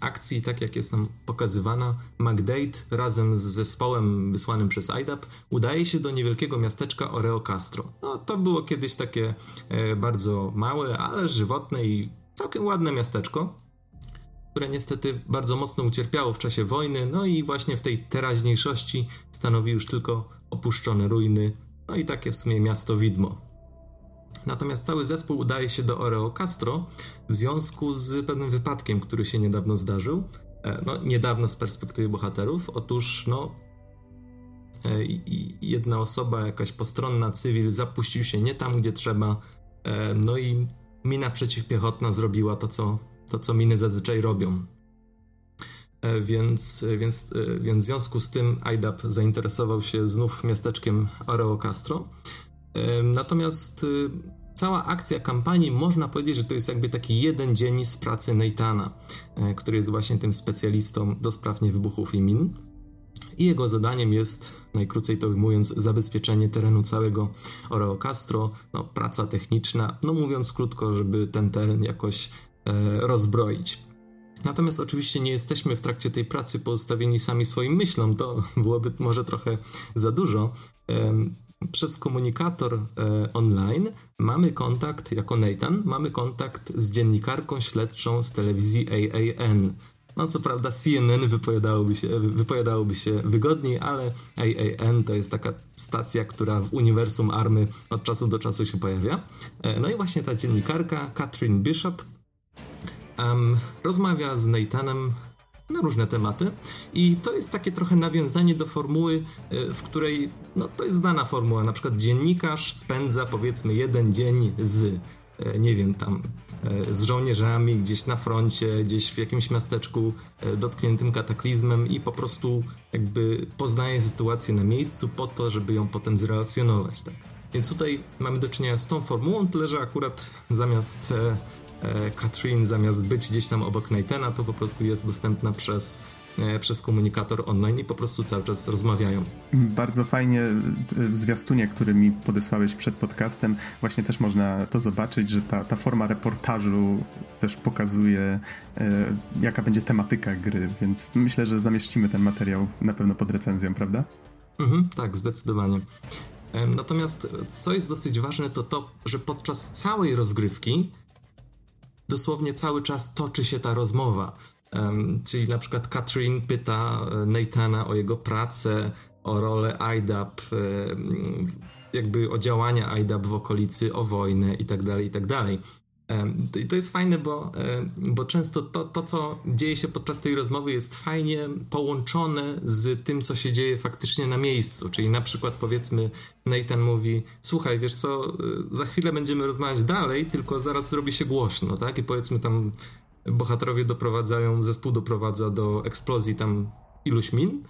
akcji, tak jak jest nam pokazywana, McDade razem z zespołem wysłanym przez IDAP udaje się do niewielkiego miasteczka Oreo Castro. No, to było kiedyś takie e, bardzo małe, ale żywotne i całkiem ładne miasteczko, które niestety bardzo mocno ucierpiało w czasie wojny, no i właśnie w tej teraźniejszości stanowi już tylko opuszczone ruiny, no i takie w sumie miasto widmo. Natomiast cały zespół udaje się do Oreo Castro w związku z pewnym wypadkiem, który się niedawno zdarzył. E, no, niedawno z perspektywy bohaterów. Otóż, no, e, jedna osoba, jakaś postronna cywil, zapuścił się nie tam, gdzie trzeba. E, no i mina przeciwpiechotna zrobiła to, co, to, co miny zazwyczaj robią. Więc, więc, więc w związku z tym IDAP zainteresował się znów miasteczkiem Oreo Castro. Natomiast y, cała akcja kampanii, można powiedzieć, że to jest jakby taki jeden dzień z pracy Neitana, e, który jest właśnie tym specjalistą do spraw niewybuchów i min. I jego zadaniem jest, najkrócej to ujmując, zabezpieczenie terenu całego Oreo Castro, no, praca techniczna, no mówiąc krótko, żeby ten teren jakoś e, rozbroić. Natomiast oczywiście nie jesteśmy w trakcie tej pracy pozostawieni sami swoim myślom, to byłoby może trochę za dużo przez komunikator e, online mamy kontakt, jako Nathan, mamy kontakt z dziennikarką śledczą z telewizji AAN. No co prawda CNN wypowiadałoby się, wypowiadałoby się wygodniej, ale AAN to jest taka stacja, która w uniwersum Army od czasu do czasu się pojawia. E, no i właśnie ta dziennikarka, Catherine Bishop, um, rozmawia z Nathanem na różne tematy. I to jest takie trochę nawiązanie do formuły, e, w której, no to jest znana formuła, na przykład dziennikarz spędza powiedzmy jeden dzień z e, nie wiem, tam e, z żołnierzami gdzieś na froncie, gdzieś w jakimś miasteczku dotkniętym kataklizmem i po prostu jakby poznaje sytuację na miejscu po to, żeby ją potem zrelacjonować, tak. Więc tutaj mamy do czynienia z tą formułą, tyle że akurat zamiast Katrin e, zamiast być gdzieś tam obok Nathana, to po prostu jest dostępna przez e, przez komunikator online i po prostu cały czas rozmawiają. Bardzo fajnie w zwiastunie, który mi podesłałeś przed podcastem, właśnie też można to zobaczyć, że ta, ta forma reportażu też pokazuje, e, jaka będzie tematyka gry, więc myślę, że zamieścimy ten materiał na pewno pod recenzją, prawda? Mhm, tak, zdecydowanie. Natomiast co jest dosyć ważne, to to, że podczas całej rozgrywki dosłownie cały czas toczy się ta rozmowa. Um, czyli na przykład Katrin pyta e, Nathana o jego pracę, o rolę IDAP, um, jakby o działania IDAP w okolicy, o wojnę itd., tak itd. I to jest fajne, bo, bo często to, to, co dzieje się podczas tej rozmowy, jest fajnie połączone z tym, co się dzieje faktycznie na miejscu. Czyli na przykład powiedzmy, Nathan mówi: Słuchaj, wiesz co, e, za chwilę będziemy rozmawiać dalej, tylko zaraz zrobi się głośno, tak? I powiedzmy tam bohaterowie doprowadzają, zespół doprowadza do eksplozji tam iluś min.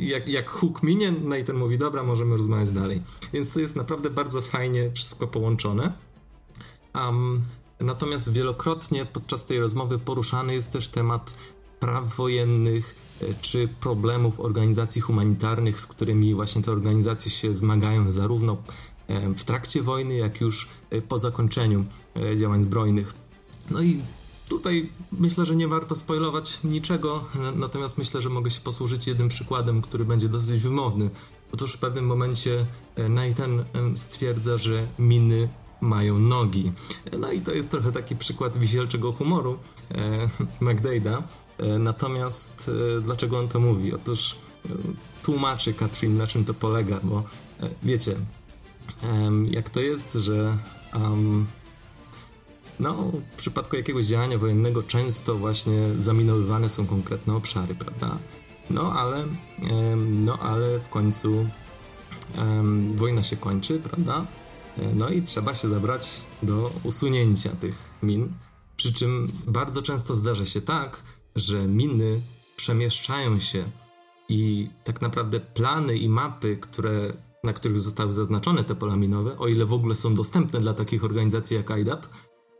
Jak, jak huk minie, Nathan mówi: Dobra, możemy rozmawiać dalej. Więc to jest naprawdę bardzo fajnie wszystko połączone. Um, Natomiast wielokrotnie podczas tej rozmowy poruszany jest też temat praw wojennych e, czy problemów organizacji humanitarnych, z którymi właśnie te organizacje się zmagają zarówno e, w trakcie wojny, jak już e, po zakończeniu działań zbrojnych. No i tutaj myślę, że nie warto spoilować niczego, natomiast myślę, że mogę się posłużyć jednym przykładem, który będzie dosyć wymowny. Otóż w pewnym momencie Nathan stwierdza, że miny mają nogi. No i to jest trochę taki przykład wisielczego humoru e, McDade'a. E, natomiast e, dlaczego on to mówi? Otóż e, tłumaczy Katrin, na czym to polega, bo e, wiecie, jak to jest, że um, no, w przypadku jakiegoś działania wojennego często właśnie zaminowywane są konkretne obszary, prawda? No ale, no ale w końcu wojna się kończy, prawda? No i trzeba się zabrać do usunięcia tych min. Przy czym bardzo często zdarza się tak, że miny przemieszczają się i tak naprawdę plany i mapy, które, na których zostały zaznaczone te pola minowe, o ile w ogóle są dostępne dla takich organizacji jak IDAP,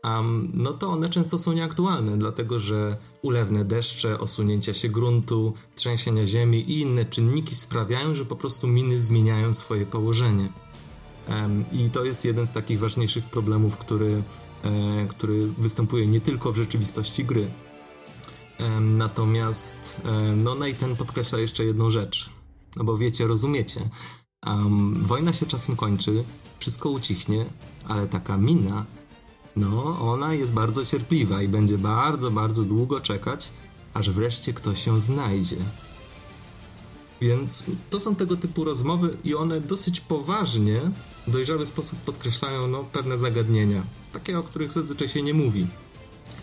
um, no to one często są nieaktualne, dlatego że ulewne deszcze, osunięcia się gruntu, trzęsienia ziemi i inne czynniki sprawiają, że po prostu miny zmieniają swoje położenie. I to jest jeden z takich ważniejszych problemów, który, e, który występuje nie tylko w rzeczywistości gry. Natomiast e, no Nathan podkreśla jeszcze jedną rzecz, no bo wiecie, rozumiecie. Um, wojna się czasem kończy, wszystko ucichnie, ale taka mina no, ona jest bardzo cierpliwa i będzie bardzo, bardzo długo czekać, aż wreszcie ktoś się znajdzie. Więc to są tego typu rozmowy i one dosyć poważnie, w dojrzały sposób podkreślają no, pewne zagadnienia, takie o których zazwyczaj się nie mówi.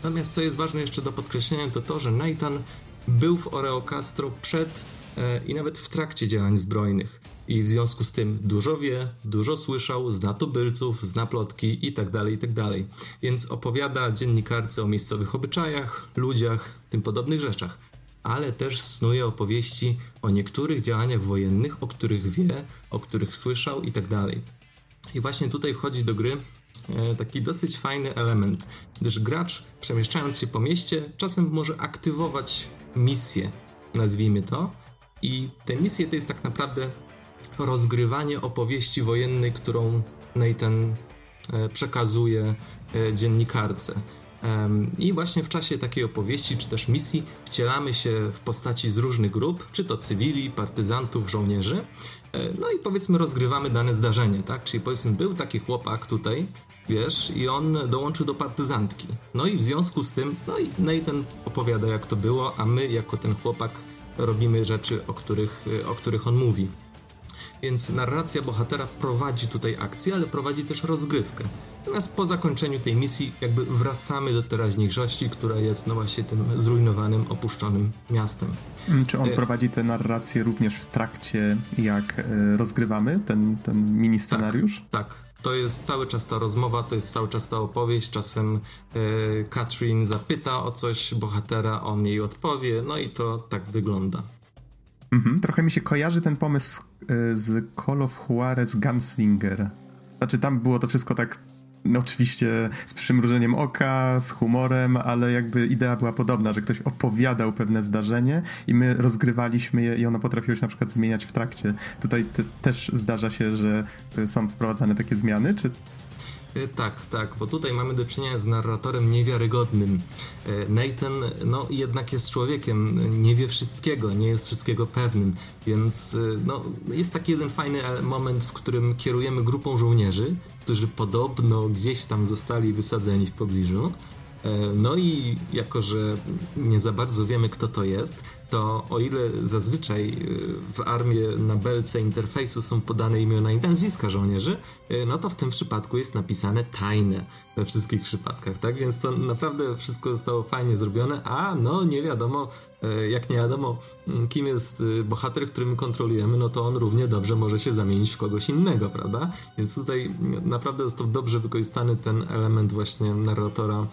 Natomiast co jest ważne jeszcze do podkreślenia to to, że Nathan był w Oreo Castro przed e, i nawet w trakcie działań zbrojnych i w związku z tym dużo wie, dużo słyszał, zna tubylców, zna plotki itd., tak itd. Tak Więc opowiada dziennikarce o miejscowych obyczajach, ludziach, tym podobnych rzeczach. Ale też snuje opowieści o niektórych działaniach wojennych, o których wie, o których słyszał itd. Tak I właśnie tutaj wchodzi do gry e, taki dosyć fajny element, gdyż gracz przemieszczając się po mieście czasem może aktywować misję, nazwijmy to. I te misje to jest tak naprawdę rozgrywanie opowieści wojennej, którą Nathan e, przekazuje e, dziennikarce. I właśnie w czasie takiej opowieści czy też misji wcielamy się w postaci z różnych grup, czy to cywili, partyzantów, żołnierzy. E, no i powiedzmy rozgrywamy dane zdarzenie, tak? Czyli powiedzmy był taki chłopak tutaj, wiesz, i on dołączył do partyzantki. No i w związku z tym, no i Nathan opowiada jak to było, a my jako ten chłopak robimy rzeczy, o których, o których on mówi. Więc narracja bohatera prowadzi tutaj akcję, ale prowadzi też rozgrywkę. Natomiast po zakończeniu tej misji jakby wracamy do teraźniejszości, która jest no właśnie tym zrujnowanym, opuszczonym miastem. Mm, czy on e... prowadzi tę narrację również w trakcie, jak e, rozgrywamy ten, ten mini scenariusz? Tak, tak. To jest cały czas ta rozmowa, to jest cały czas ta opowieść. Czasem e, Katrin zapyta o coś bohatera, on jej odpowie, no i to tak wygląda. Mhm, trochę mi się kojarzy ten pomysł e, z Call of Juarez Gunslinger. Znaczy tam było to wszystko tak no oczywiście z przymrużeniem oka, z humorem, ale jakby idea była podobna, że ktoś opowiadał pewne zdarzenie i my rozgrywaliśmy je i ono potrafiło się na przykład zmieniać w trakcie. Tutaj te, też zdarza się, że są wprowadzane takie zmiany, czy tak, tak, bo tutaj mamy do czynienia z narratorem niewiarygodnym. E, Nathan, no jednak jest człowiekiem, nie wie wszystkiego, nie jest wszystkiego pewnym, więc e, no, jest taki jeden fajny moment, w którym kierujemy grupą żołnierzy, którzy podobno gdzieś tam zostali wysadzeni w pobliżu. No i jako, że nie za bardzo wiemy, kto to jest, to o ile zazwyczaj y, w armii na belce interfejsu są podane imiona i nazwiska żołnierzy, y, no to w tym przypadku jest napisane tajne we wszystkich przypadkach, tak? Więc to naprawdę wszystko zostało fajnie zrobione, a no nie wiadomo, y, jak nie wiadomo, mm, kim jest bohater, który my kontrolujemy, no to on równie dobrze może się zamienić w kogoś innego, prawda? Więc tutaj naprawdę został dobrze wykorzystany ten element właśnie narratora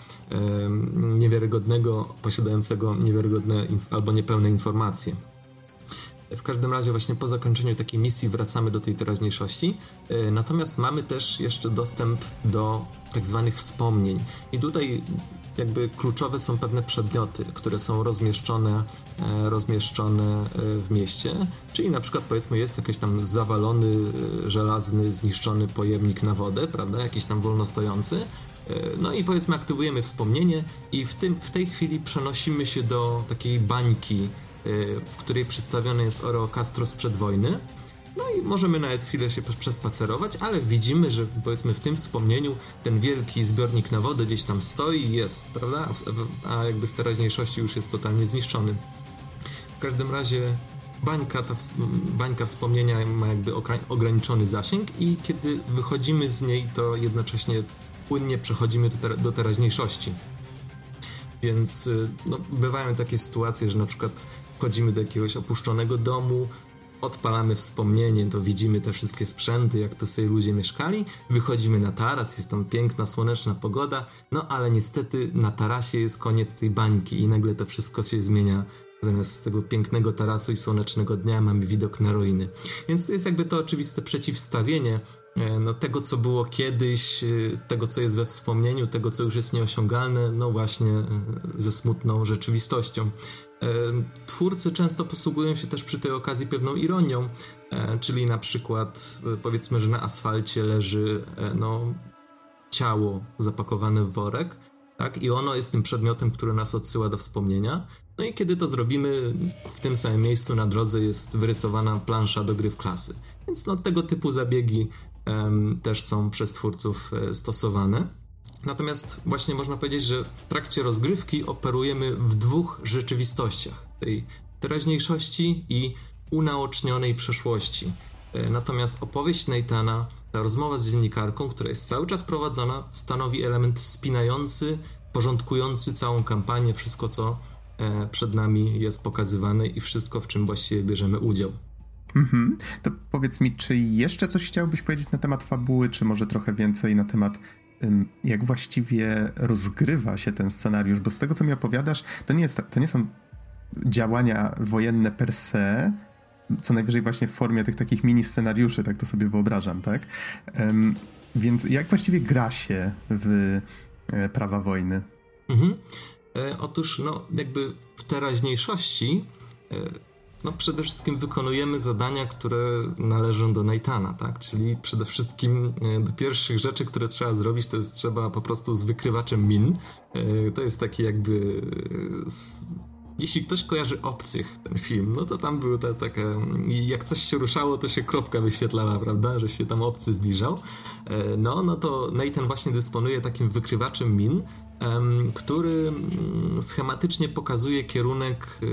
niewiarygodnego, posiadającego niewiarygodne albo niepełne informacje. W każdym razie właśnie po zakończeniu takiej misji wracamy do tej teraźniejszości, e, natomiast mamy też jeszcze dostęp do tak zwanych wspomnień. I tutaj jakby kluczowe są pewne przedmioty, które są rozmieszczone, e, rozmieszczone e, w mieście, czyli na przykład powiedzmy jest jakiś tam zawalony, żelazny, zniszczony pojemnik na wodę, prawda, jakiś tam wolno stojący, no i powiedzmy aktywujemy wspomnienie i w, tym, w tej chwili przenosimy się do takiej bańki, w której przedstawiony jest Oreo Castro sprzed wojny. No i możemy nawet chwilę się przespacerować, ale widzimy, że powiedzmy w tym wspomnieniu ten wielki zbiornik na wodę gdzieś tam stoi i jest, prawda? A jakby w teraźniejszości już jest totalnie zniszczony. W każdym razie bańka, ta bańka wspomnienia ma jakby ograniczony zasięg i kiedy wychodzimy z niej, to jednocześnie płynnie przechodzimy do, ter do teraźniejszości. Więc y, no, bywają takie sytuacje, że na przykład wchodzimy do jakiegoś opuszczonego domu, odpalamy wspomnienie, to widzimy te wszystkie sprzęty, jak to sobie ludzie mieszkali, wychodzimy na taras, jest tam piękna, słoneczna pogoda, no ale niestety na tarasie jest koniec tej bańki i nagle to wszystko się zmienia Zamiast tego pięknego tarasu i słonecznego dnia mamy widok na ruiny. Więc to jest jakby to oczywiste przeciwstawienie e, no, tego, co było kiedyś, e, tego, co jest we wspomnieniu, tego, co już jest nieosiągalne, no właśnie e, ze smutną rzeczywistością. Twórcy często posługują się też przy tej okazji pewną ironią, czyli na przykład powiedzmy, że na asfalcie leży no, ciało zapakowane w worek, tak? I ono jest tym przedmiotem, który nas odsyła do wspomnienia. No i kiedy to zrobimy, w tym samym miejscu na drodze jest wyrysowana plansza do gry w klasy. Więc no, tego typu zabiegi też są przez twórców e, stosowane. Natomiast właśnie można powiedzieć, że w trakcie rozgrywki operujemy w dwóch rzeczywistościach: tej teraźniejszości i unaocznionej przeszłości. E, natomiast opowieść Nathana, ta rozmowa z dziennikarką, która jest cały czas prowadzona, stanowi element spinający, porządkujący całą kampanię, wszystko co e, przed nami jest pokazywane i wszystko, w czym właściwie bierzemy udział. Mhm. To powiedz mi, czy jeszcze coś chciałbyś powiedzieć na temat fabuły, czy może trochę więcej na temat jak właściwie rozgrywa się ten scenariusz, bo z tego, co mi opowiadasz, to nie, jest, to nie są działania wojenne per se, co najwyżej właśnie w formie tych takich mini scenariuszy, tak to sobie wyobrażam, tak? Więc jak właściwie gra się w e, prawa wojny? Mhm. E, otóż, no, jakby w teraźniejszości e, no przede wszystkim wykonujemy zadania, które należą do Naitana, tak? Czyli przede wszystkim e, do pierwszych rzeczy, które trzeba zrobić, to jest trzeba po prostu z wykrywaczem min. E, to jest taki jakby jeśli ktoś kojarzy Obcych, ten film, no to tam były te takie... Jak coś się ruszało, to się kropka wyświetlała, prawda? Że się tam obcy zbliżał. E, no, no to Nathan właśnie dysponuje takim wykrywaczem min, który mm, schematycznie pokazuje kierunek, e,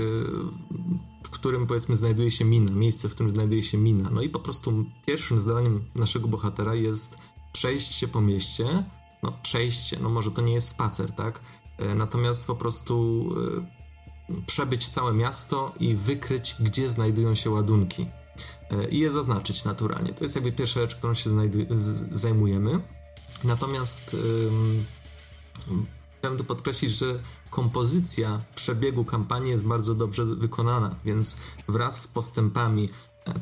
w którym powiedzmy znajduje się mina, miejsce, w którym znajduje się mina. No i po prostu pierwszym zadaniem naszego bohatera jest przejść się po mieście, no przejście, no może to nie jest spacer, tak? E, natomiast po prostu przebyć całe miasto i wykryć, gdzie znajdują się ładunki. E, I je zaznaczyć naturalnie. To jest jakby pierwsza rzecz, którą się zajmujemy. Natomiast ym, chciałem tu podkreślić, że kompozycja przebiegu kampanii jest bardzo dobrze wykonana, więc wraz z postępami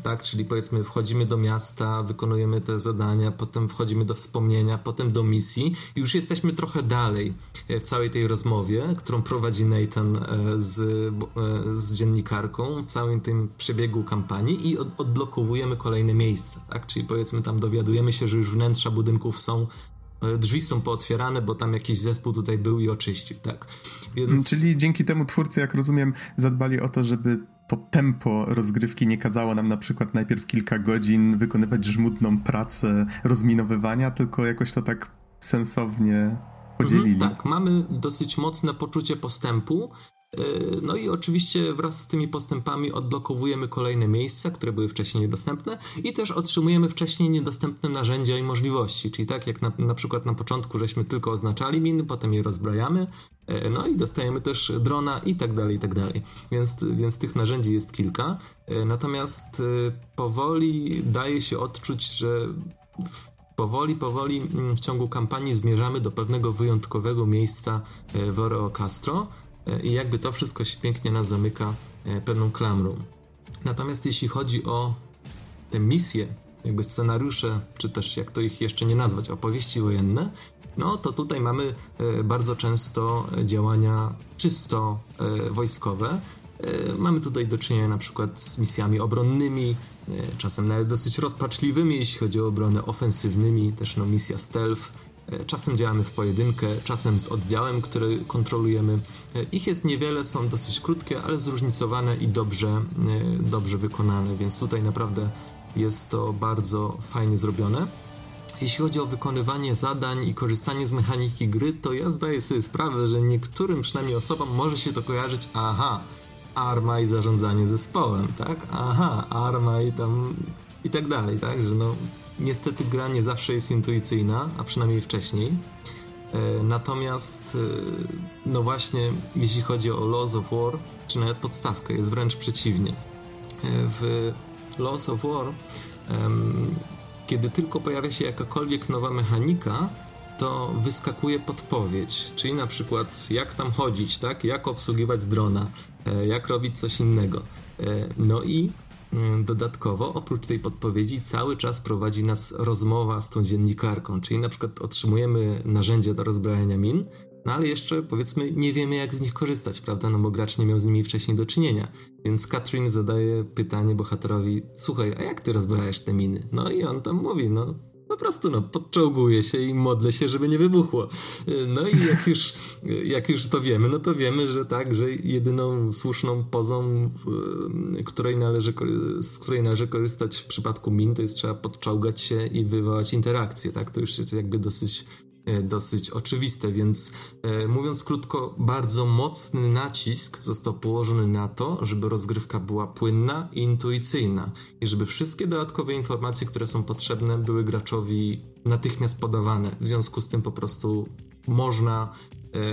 tak? Czyli powiedzmy wchodzimy do miasta, wykonujemy te zadania, potem wchodzimy do wspomnienia, potem do misji i już jesteśmy trochę dalej e, w całej tej rozmowie, którą prowadzi Nathan e, z, e, z dziennikarką w całym tym przebiegu kampanii i od, odblokowujemy kolejne miejsca, tak? Czyli powiedzmy tam dowiadujemy się, że już wnętrza budynków są drzwi są pootwierane, bo tam jakiś zespół tutaj był i oczyścił, tak? Więc... Czyli dzięki temu twórcy, jak rozumiem, zadbali o to, żeby to tempo rozgrywki nie kazało nam na przykład najpierw kilka godzin wykonywać żmudną pracę rozminowywania, tylko jakoś to tak sensownie podzielili. Mhm, tak, mamy dosyć mocne poczucie postępu, E, no i oczywiście wraz z tymi postępami odblokowujemy kolejne miejsca, które były wcześniej niedostępne i też otrzymujemy wcześniej niedostępne narzędzia i możliwości, czyli tak jak na, na przykład na początku żeśmy tylko oznaczali miny, potem je rozbrajamy, e, no i dostajemy też drona i tak dalej, i tak dalej. Więc, więc tych narzędzi jest kilka, e, natomiast powoli daje się odczuć, że powoli, powoli mm, w ciągu kampanii zmierzamy do pewnego wyjątkowego miejsca w Oreo Castro, E, i jakby to wszystko się pięknie nam zamyka e, pewną klamrą. Natomiast jeśli chodzi o te misje, jakby scenariusze, czy też jak to ich jeszcze nie nazwać, opowieści wojenne, no to tutaj mamy e, bardzo często działania czysto wojskowe. Mamy tutaj do czynienia na przykład z misjami obronnymi, czasem nawet dosyć rozpaczliwymi, jeśli chodzi o obronę ofensywnymi, też no misja stealth, E, czasem działamy w pojedynkę, czasem z oddziałem, który kontrolujemy. E, ich jest niewiele, są dosyć krótkie, ale zróżnicowane i dobrze, e, dobrze wykonane, więc tutaj naprawdę jest to bardzo fajnie zrobione. Jeśli chodzi o wykonywanie zadań i korzystanie z mechaniki gry, to ja zdaję sobie sprawę, że niektórym przynajmniej osobom może się to kojarzyć, aha, arma i zarządzanie zespołem, tak? Aha, arma i tam i tak dalej, tak? Że no niestety gra nie zawsze jest intuicyjna, a przynajmniej wcześniej. E, natomiast, e, no właśnie, jeśli chodzi o Laws of War, czy nawet podstawkę, jest wręcz przeciwnie. E, w Laws of War, kiedy tylko pojawia się jakakolwiek nowa mechanika, to wyskakuje podpowiedź, czyli na przykład jak tam chodzić, tak? Jak obsługiwać drona, jak robić coś innego. No i dodatkowo, oprócz tej podpowiedzi, cały czas prowadzi nas rozmowa z tą dziennikarką, czyli na przykład otrzymujemy narzędzia do rozbrajania min, no ale jeszcze powiedzmy nie wiemy jak z nich korzystać, prawda? No bo gracz nie miał z nimi wcześniej do czynienia. Więc Katrin zadaje pytanie bohaterowi: Słuchaj, a jak ty rozbrajasz te miny? No i on tam mówi: No po prostu no, podczołguję się i modlę się, żeby nie wybuchło. No i jak już, jak już to wiemy, no to wiemy, że tak, że jedyną słuszną pozą, której należy, z której należy korzystać w przypadku min, to jest trzeba podczołgać się i wywołać interakcję, tak? To już jest jakby dosyć dosyć oczywiste, więc e, mówiąc krótko, bardzo mocny nacisk został położony na to, żeby rozgrywka była płynna i intuicyjna i żeby wszystkie dodatkowe informacje, które są potrzebne, były graczowi natychmiast podawane. W związku z tym po prostu można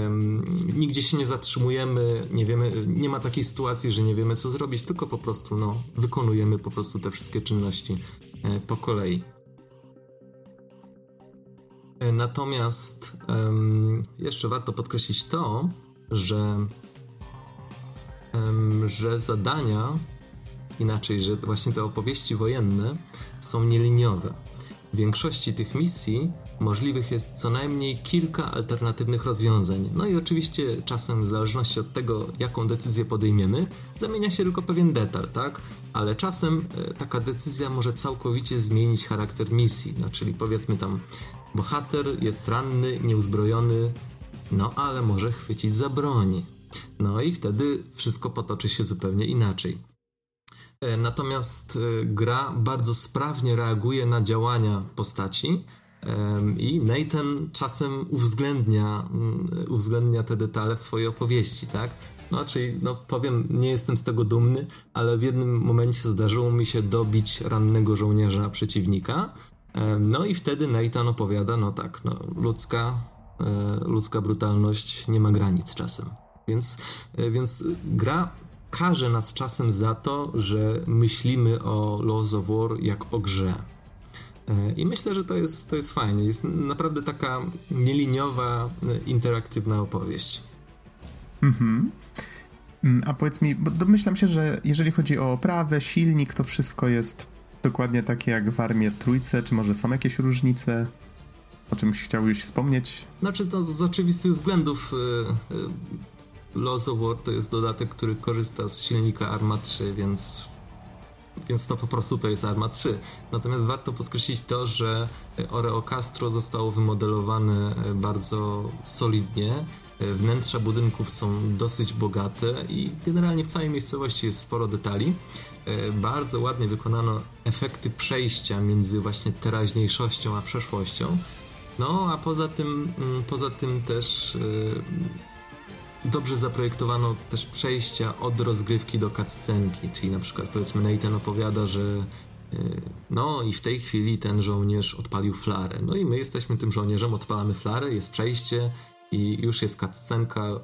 Um, nigdzie się nie zatrzymujemy, nie wiemy, nie ma takiej sytuacji, że nie wiemy co zrobić, tylko po prostu no, wykonujemy po prostu te wszystkie czynności e, po kolei. Natomiast um, jeszcze warto podkreślić to, że, um, że zadania, inaczej, że właśnie te opowieści wojenne są nieliniowe. W większości tych misji możliwych jest co najmniej kilka alternatywnych rozwiązań. No i oczywiście czasem w zależności od tego, jaką decyzję podejmiemy, zamienia się tylko pewien detal, tak? Ale czasem e, taka decyzja może całkowicie zmienić charakter misji. No czyli powiedzmy tam Bohater jest ranny, nieuzbrojony, no ale może chwycić za broń. No i wtedy wszystko potoczy się zupełnie inaczej. E, natomiast e, gra bardzo sprawnie reaguje na działania postaci i Nathan czasem uwzględnia, mm, uwzględnia te detale w swojej opowieści, tak? No, czyli, no powiem, nie jestem z tego dumny, ale w jednym momencie zdarzyło mi się dobić rannego żołnierza przeciwnika, no i wtedy Nathan opowiada, no tak, no, ludzka, e, ludzka brutalność nie ma granic czasem. Więc, e, więc gra karze nas czasem za to, że myślimy o Laws of War jak o grze. E, I myślę, że to jest, to jest fajnie. Jest naprawdę taka nieliniowa, interaktywna opowieść. Mhm. Mm, a powiedz mi, bo domyślam się, że jeżeli chodzi o oprawę, silnik, to wszystko jest dokładnie takie jak w Armii Trójce, czy może są jakieś różnice? O czymś chciałbyś wspomnieć? Znaczy to z oczywistych względów y, y, Laws of War to jest dodatek, który korzysta z silnika Arma 3, więc więc to po prostu to jest Arma 3. Natomiast warto podkreślić to, że Oreo Castro zostało wymodelowane bardzo solidnie. Wnętrza budynków są dosyć bogate i generalnie w całej miejscowości jest sporo detali. E, bardzo ładnie wykonano efekty przejścia między właśnie teraźniejszością a przeszłością. No, a poza tym, mm, poza tym też e, dobrze zaprojektowano też przejścia od rozgrywki do cutscenki, czyli na przykład powiedzmy Nathan opowiada, że e, no i w tej chwili ten żołnierz odpalił flarę. No i my jesteśmy tym żołnierzem, odpalamy flarę, jest przejście i już jest cutscenka,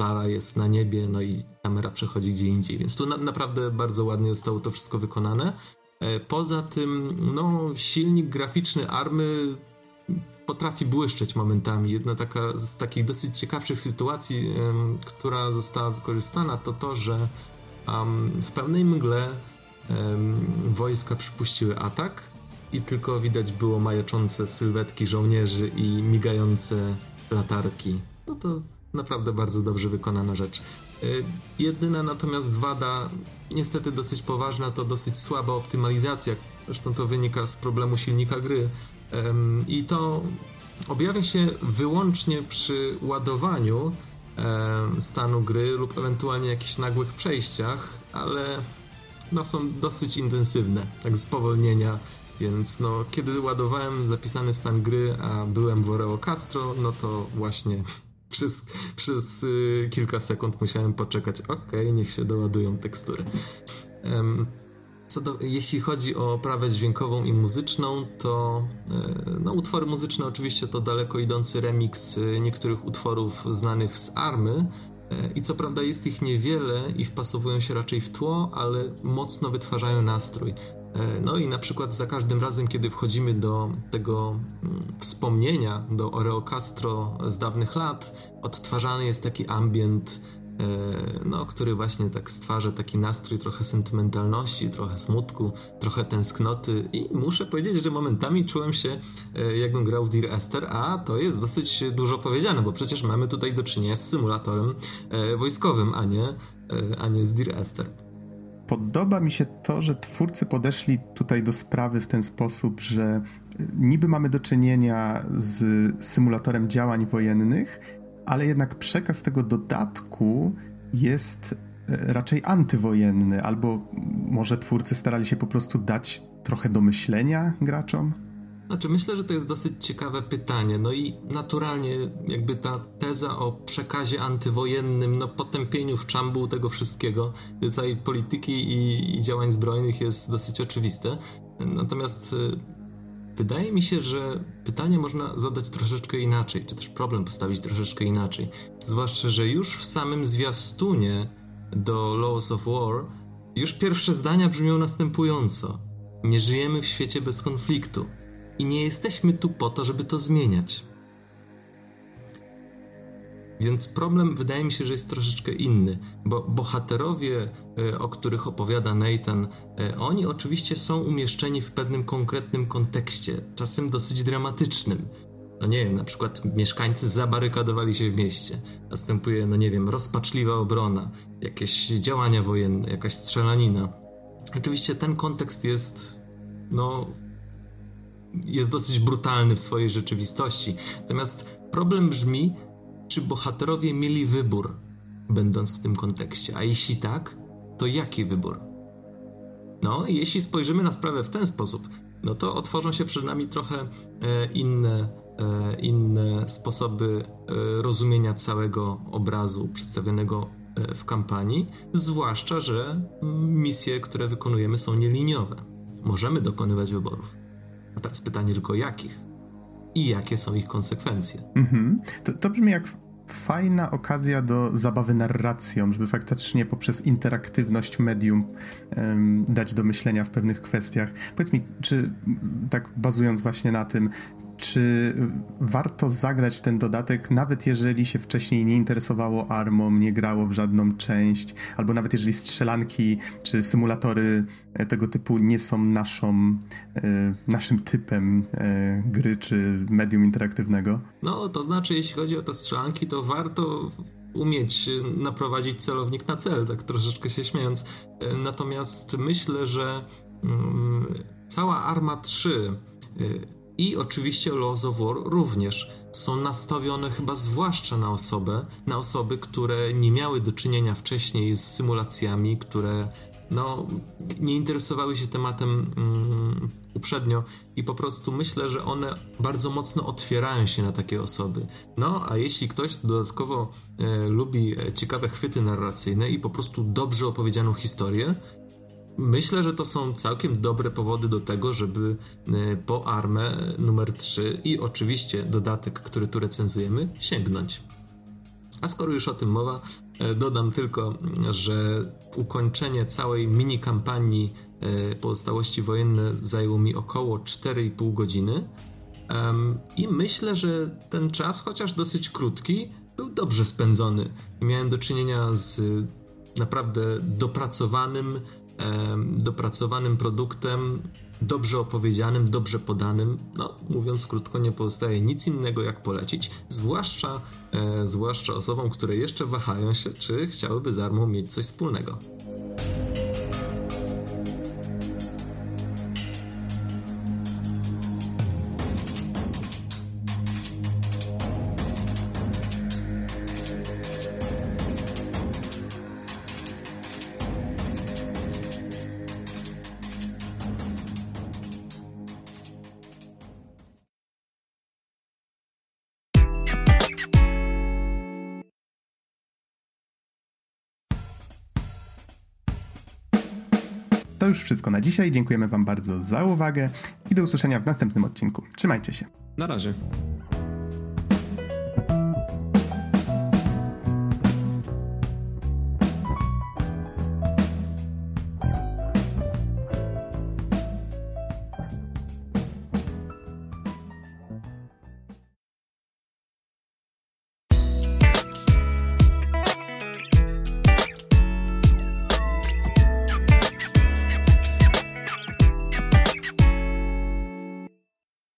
Klara jest na niebie, no i kamera przechodzi gdzie indziej, więc tu na, naprawdę bardzo ładnie zostało to wszystko wykonane. E, poza tym, no, silnik graficzny Army potrafi błyszczeć momentami. Jedna taka z takich dosyć ciekawszych sytuacji, um, która została wykorzystana, to to, że um, w pełnej mgle um, wojska przypuściły atak i tylko widać było majaczące sylwetki żołnierzy i migające latarki. No to naprawdę bardzo dobrze wykonana rzecz. Y, jedyna natomiast wada, niestety dosyć poważna, to dosyć słaba optymalizacja. Zresztą to wynika z problemu silnika gry. I to objawia się wyłącznie przy ładowaniu stanu gry lub ewentualnie jakichś nagłych przejściach, ale no, są dosyć intensywne, tak spowolnienia, więc no, kiedy ładowałem zapisany stan gry, a byłem w Oreo Castro, no to właśnie przez, przez y, kilka sekund musiałem poczekać, ok, niech się doładują tekstury. Um, co do, jeśli chodzi o oprawę dźwiękową i muzyczną, to e, no, utwory muzyczne oczywiście to daleko idący remix e, niektórych utworów znanych z Army. E, I co prawda jest ich niewiele i wpasowują się raczej w tło, ale mocno wytwarzają nastrój. No i na przykład za każdym razem, kiedy wchodzimy do tego mm, wspomnienia, do Oreo Castro z dawnych lat, odtwarzany jest taki ambient E, no, który właśnie tak stwarza taki nastrój trochę sentymentalności, trochę smutku, trochę tęsknoty i muszę powiedzieć, że momentami czułem się e, jakbym grał w Dear Esther, a to jest dosyć dużo powiedziane, bo przecież mamy tutaj do czynienia z symulatorem e, wojskowym, a nie, a nie z Dear Esther. Podoba mi się to, że twórcy podeszli tutaj do sprawy w ten sposób, że niby mamy do czynienia z symulatorem działań wojennych, ale jednak przekaz tego dodatku jest e, raczej antywojenny, albo może twórcy starali się po prostu dać trochę do myślenia graczom? Znaczy, myślę, że to jest dosyć ciekawe pytanie. No i naturalnie, jakby ta teza o przekazie antywojennym, no potępieniu w czambu tego wszystkiego, całej polityki i, i działań zbrojnych jest dosyć oczywiste. Natomiast e, Wydaje mi się, że pytanie można zadać troszeczkę inaczej, czy też problem postawić troszeczkę inaczej. Zwłaszcza, że już w samym zwiastunie do Laws of War już pierwsze zdania brzmią następująco. Nie żyjemy w świecie bez konfliktu i nie jesteśmy tu po to, żeby to zmieniać. Więc problem wydaje mi się, że jest troszeczkę inny, bo bohaterowie, e, o których opowiada Nathan, e, oni oczywiście są umieszczeni w pewnym konkretnym kontekście, czasem dosyć dramatycznym. No nie wiem, na przykład mieszkańcy zabarykadowali się w mieście. Następuje, no nie wiem, rozpaczliwa obrona, jakieś działania wojenne, jakaś strzelanina. Oczywiście ten kontekst jest, no, jest dosyć brutalny w swojej rzeczywistości. Natomiast problem brzmi, czy bohaterowie mieli wybór, będąc w tym kontekście? A jeśli tak, to jaki wybór? No, jeśli spojrzymy na sprawę w ten sposób, no to otworzą się przed nami trochę e, inne, e, inne sposoby e, rozumienia całego obrazu przedstawionego e, w kampanii, zwłaszcza, że misje, które wykonujemy, są nieliniowe. Możemy dokonywać wyborów. A teraz pytanie tylko jakich? i jakie są ich konsekwencje. Mhm. To, to brzmi jak fajna okazja do zabawy narracją, żeby faktycznie poprzez interaktywność medium um, dać do myślenia w pewnych kwestiach. Powiedz mi, czy tak bazując właśnie na tym, czy warto zagrać ten dodatek, nawet jeżeli się wcześniej nie interesowało armą, nie grało w żadną część, albo nawet jeżeli strzelanki czy symulatory e, tego typu nie są naszą, e, naszym typem e, gry czy medium interaktywnego? No, to znaczy, jeśli chodzi o te strzelanki, to warto umieć naprowadzić celownik na cel, tak troszeczkę się śmiejąc. Natomiast myślę, że mm, cała Arma 3 i oczywiście Laws of War również są nastawione chyba zwłaszcza na osobę, na osoby, które nie miały do czynienia wcześniej z symulacjami, które no, nie interesowały się tematem mm, uprzednio i po prostu myślę, że one bardzo mocno otwierają się na takie osoby. No, a jeśli ktoś dodatkowo e, lubi ciekawe chwyty narracyjne i po prostu dobrze opowiedzianą historię, Myślę, że to są całkiem dobre powody do tego, żeby e, po armę numer 3 i oczywiście dodatek, który tu recenzujemy, sięgnąć. A skoro już o tym mowa, e, dodam tylko, że ukończenie całej mini kampanii e, pozostałości wojenne zajęło mi około 4,5 godziny. I myślę, że ten czas, chociaż dosyć krótki, był dobrze spędzony. Miałem do czynienia z naprawdę dopracowanym, dopracowanym produktem, dobrze opowiedzianym, dobrze podanym. No, mówiąc krótko, nie pozostaje nic innego jak polecić, zwłaszcza, e, zwłaszcza osobom, które jeszcze wahają się, czy chciałyby z armą mieć coś wspólnego. Już wszystko na dzisiaj. Dziękujemy Wam bardzo za uwagę i do usłyszenia w następnym odcinku. Trzymajcie się. Na razie.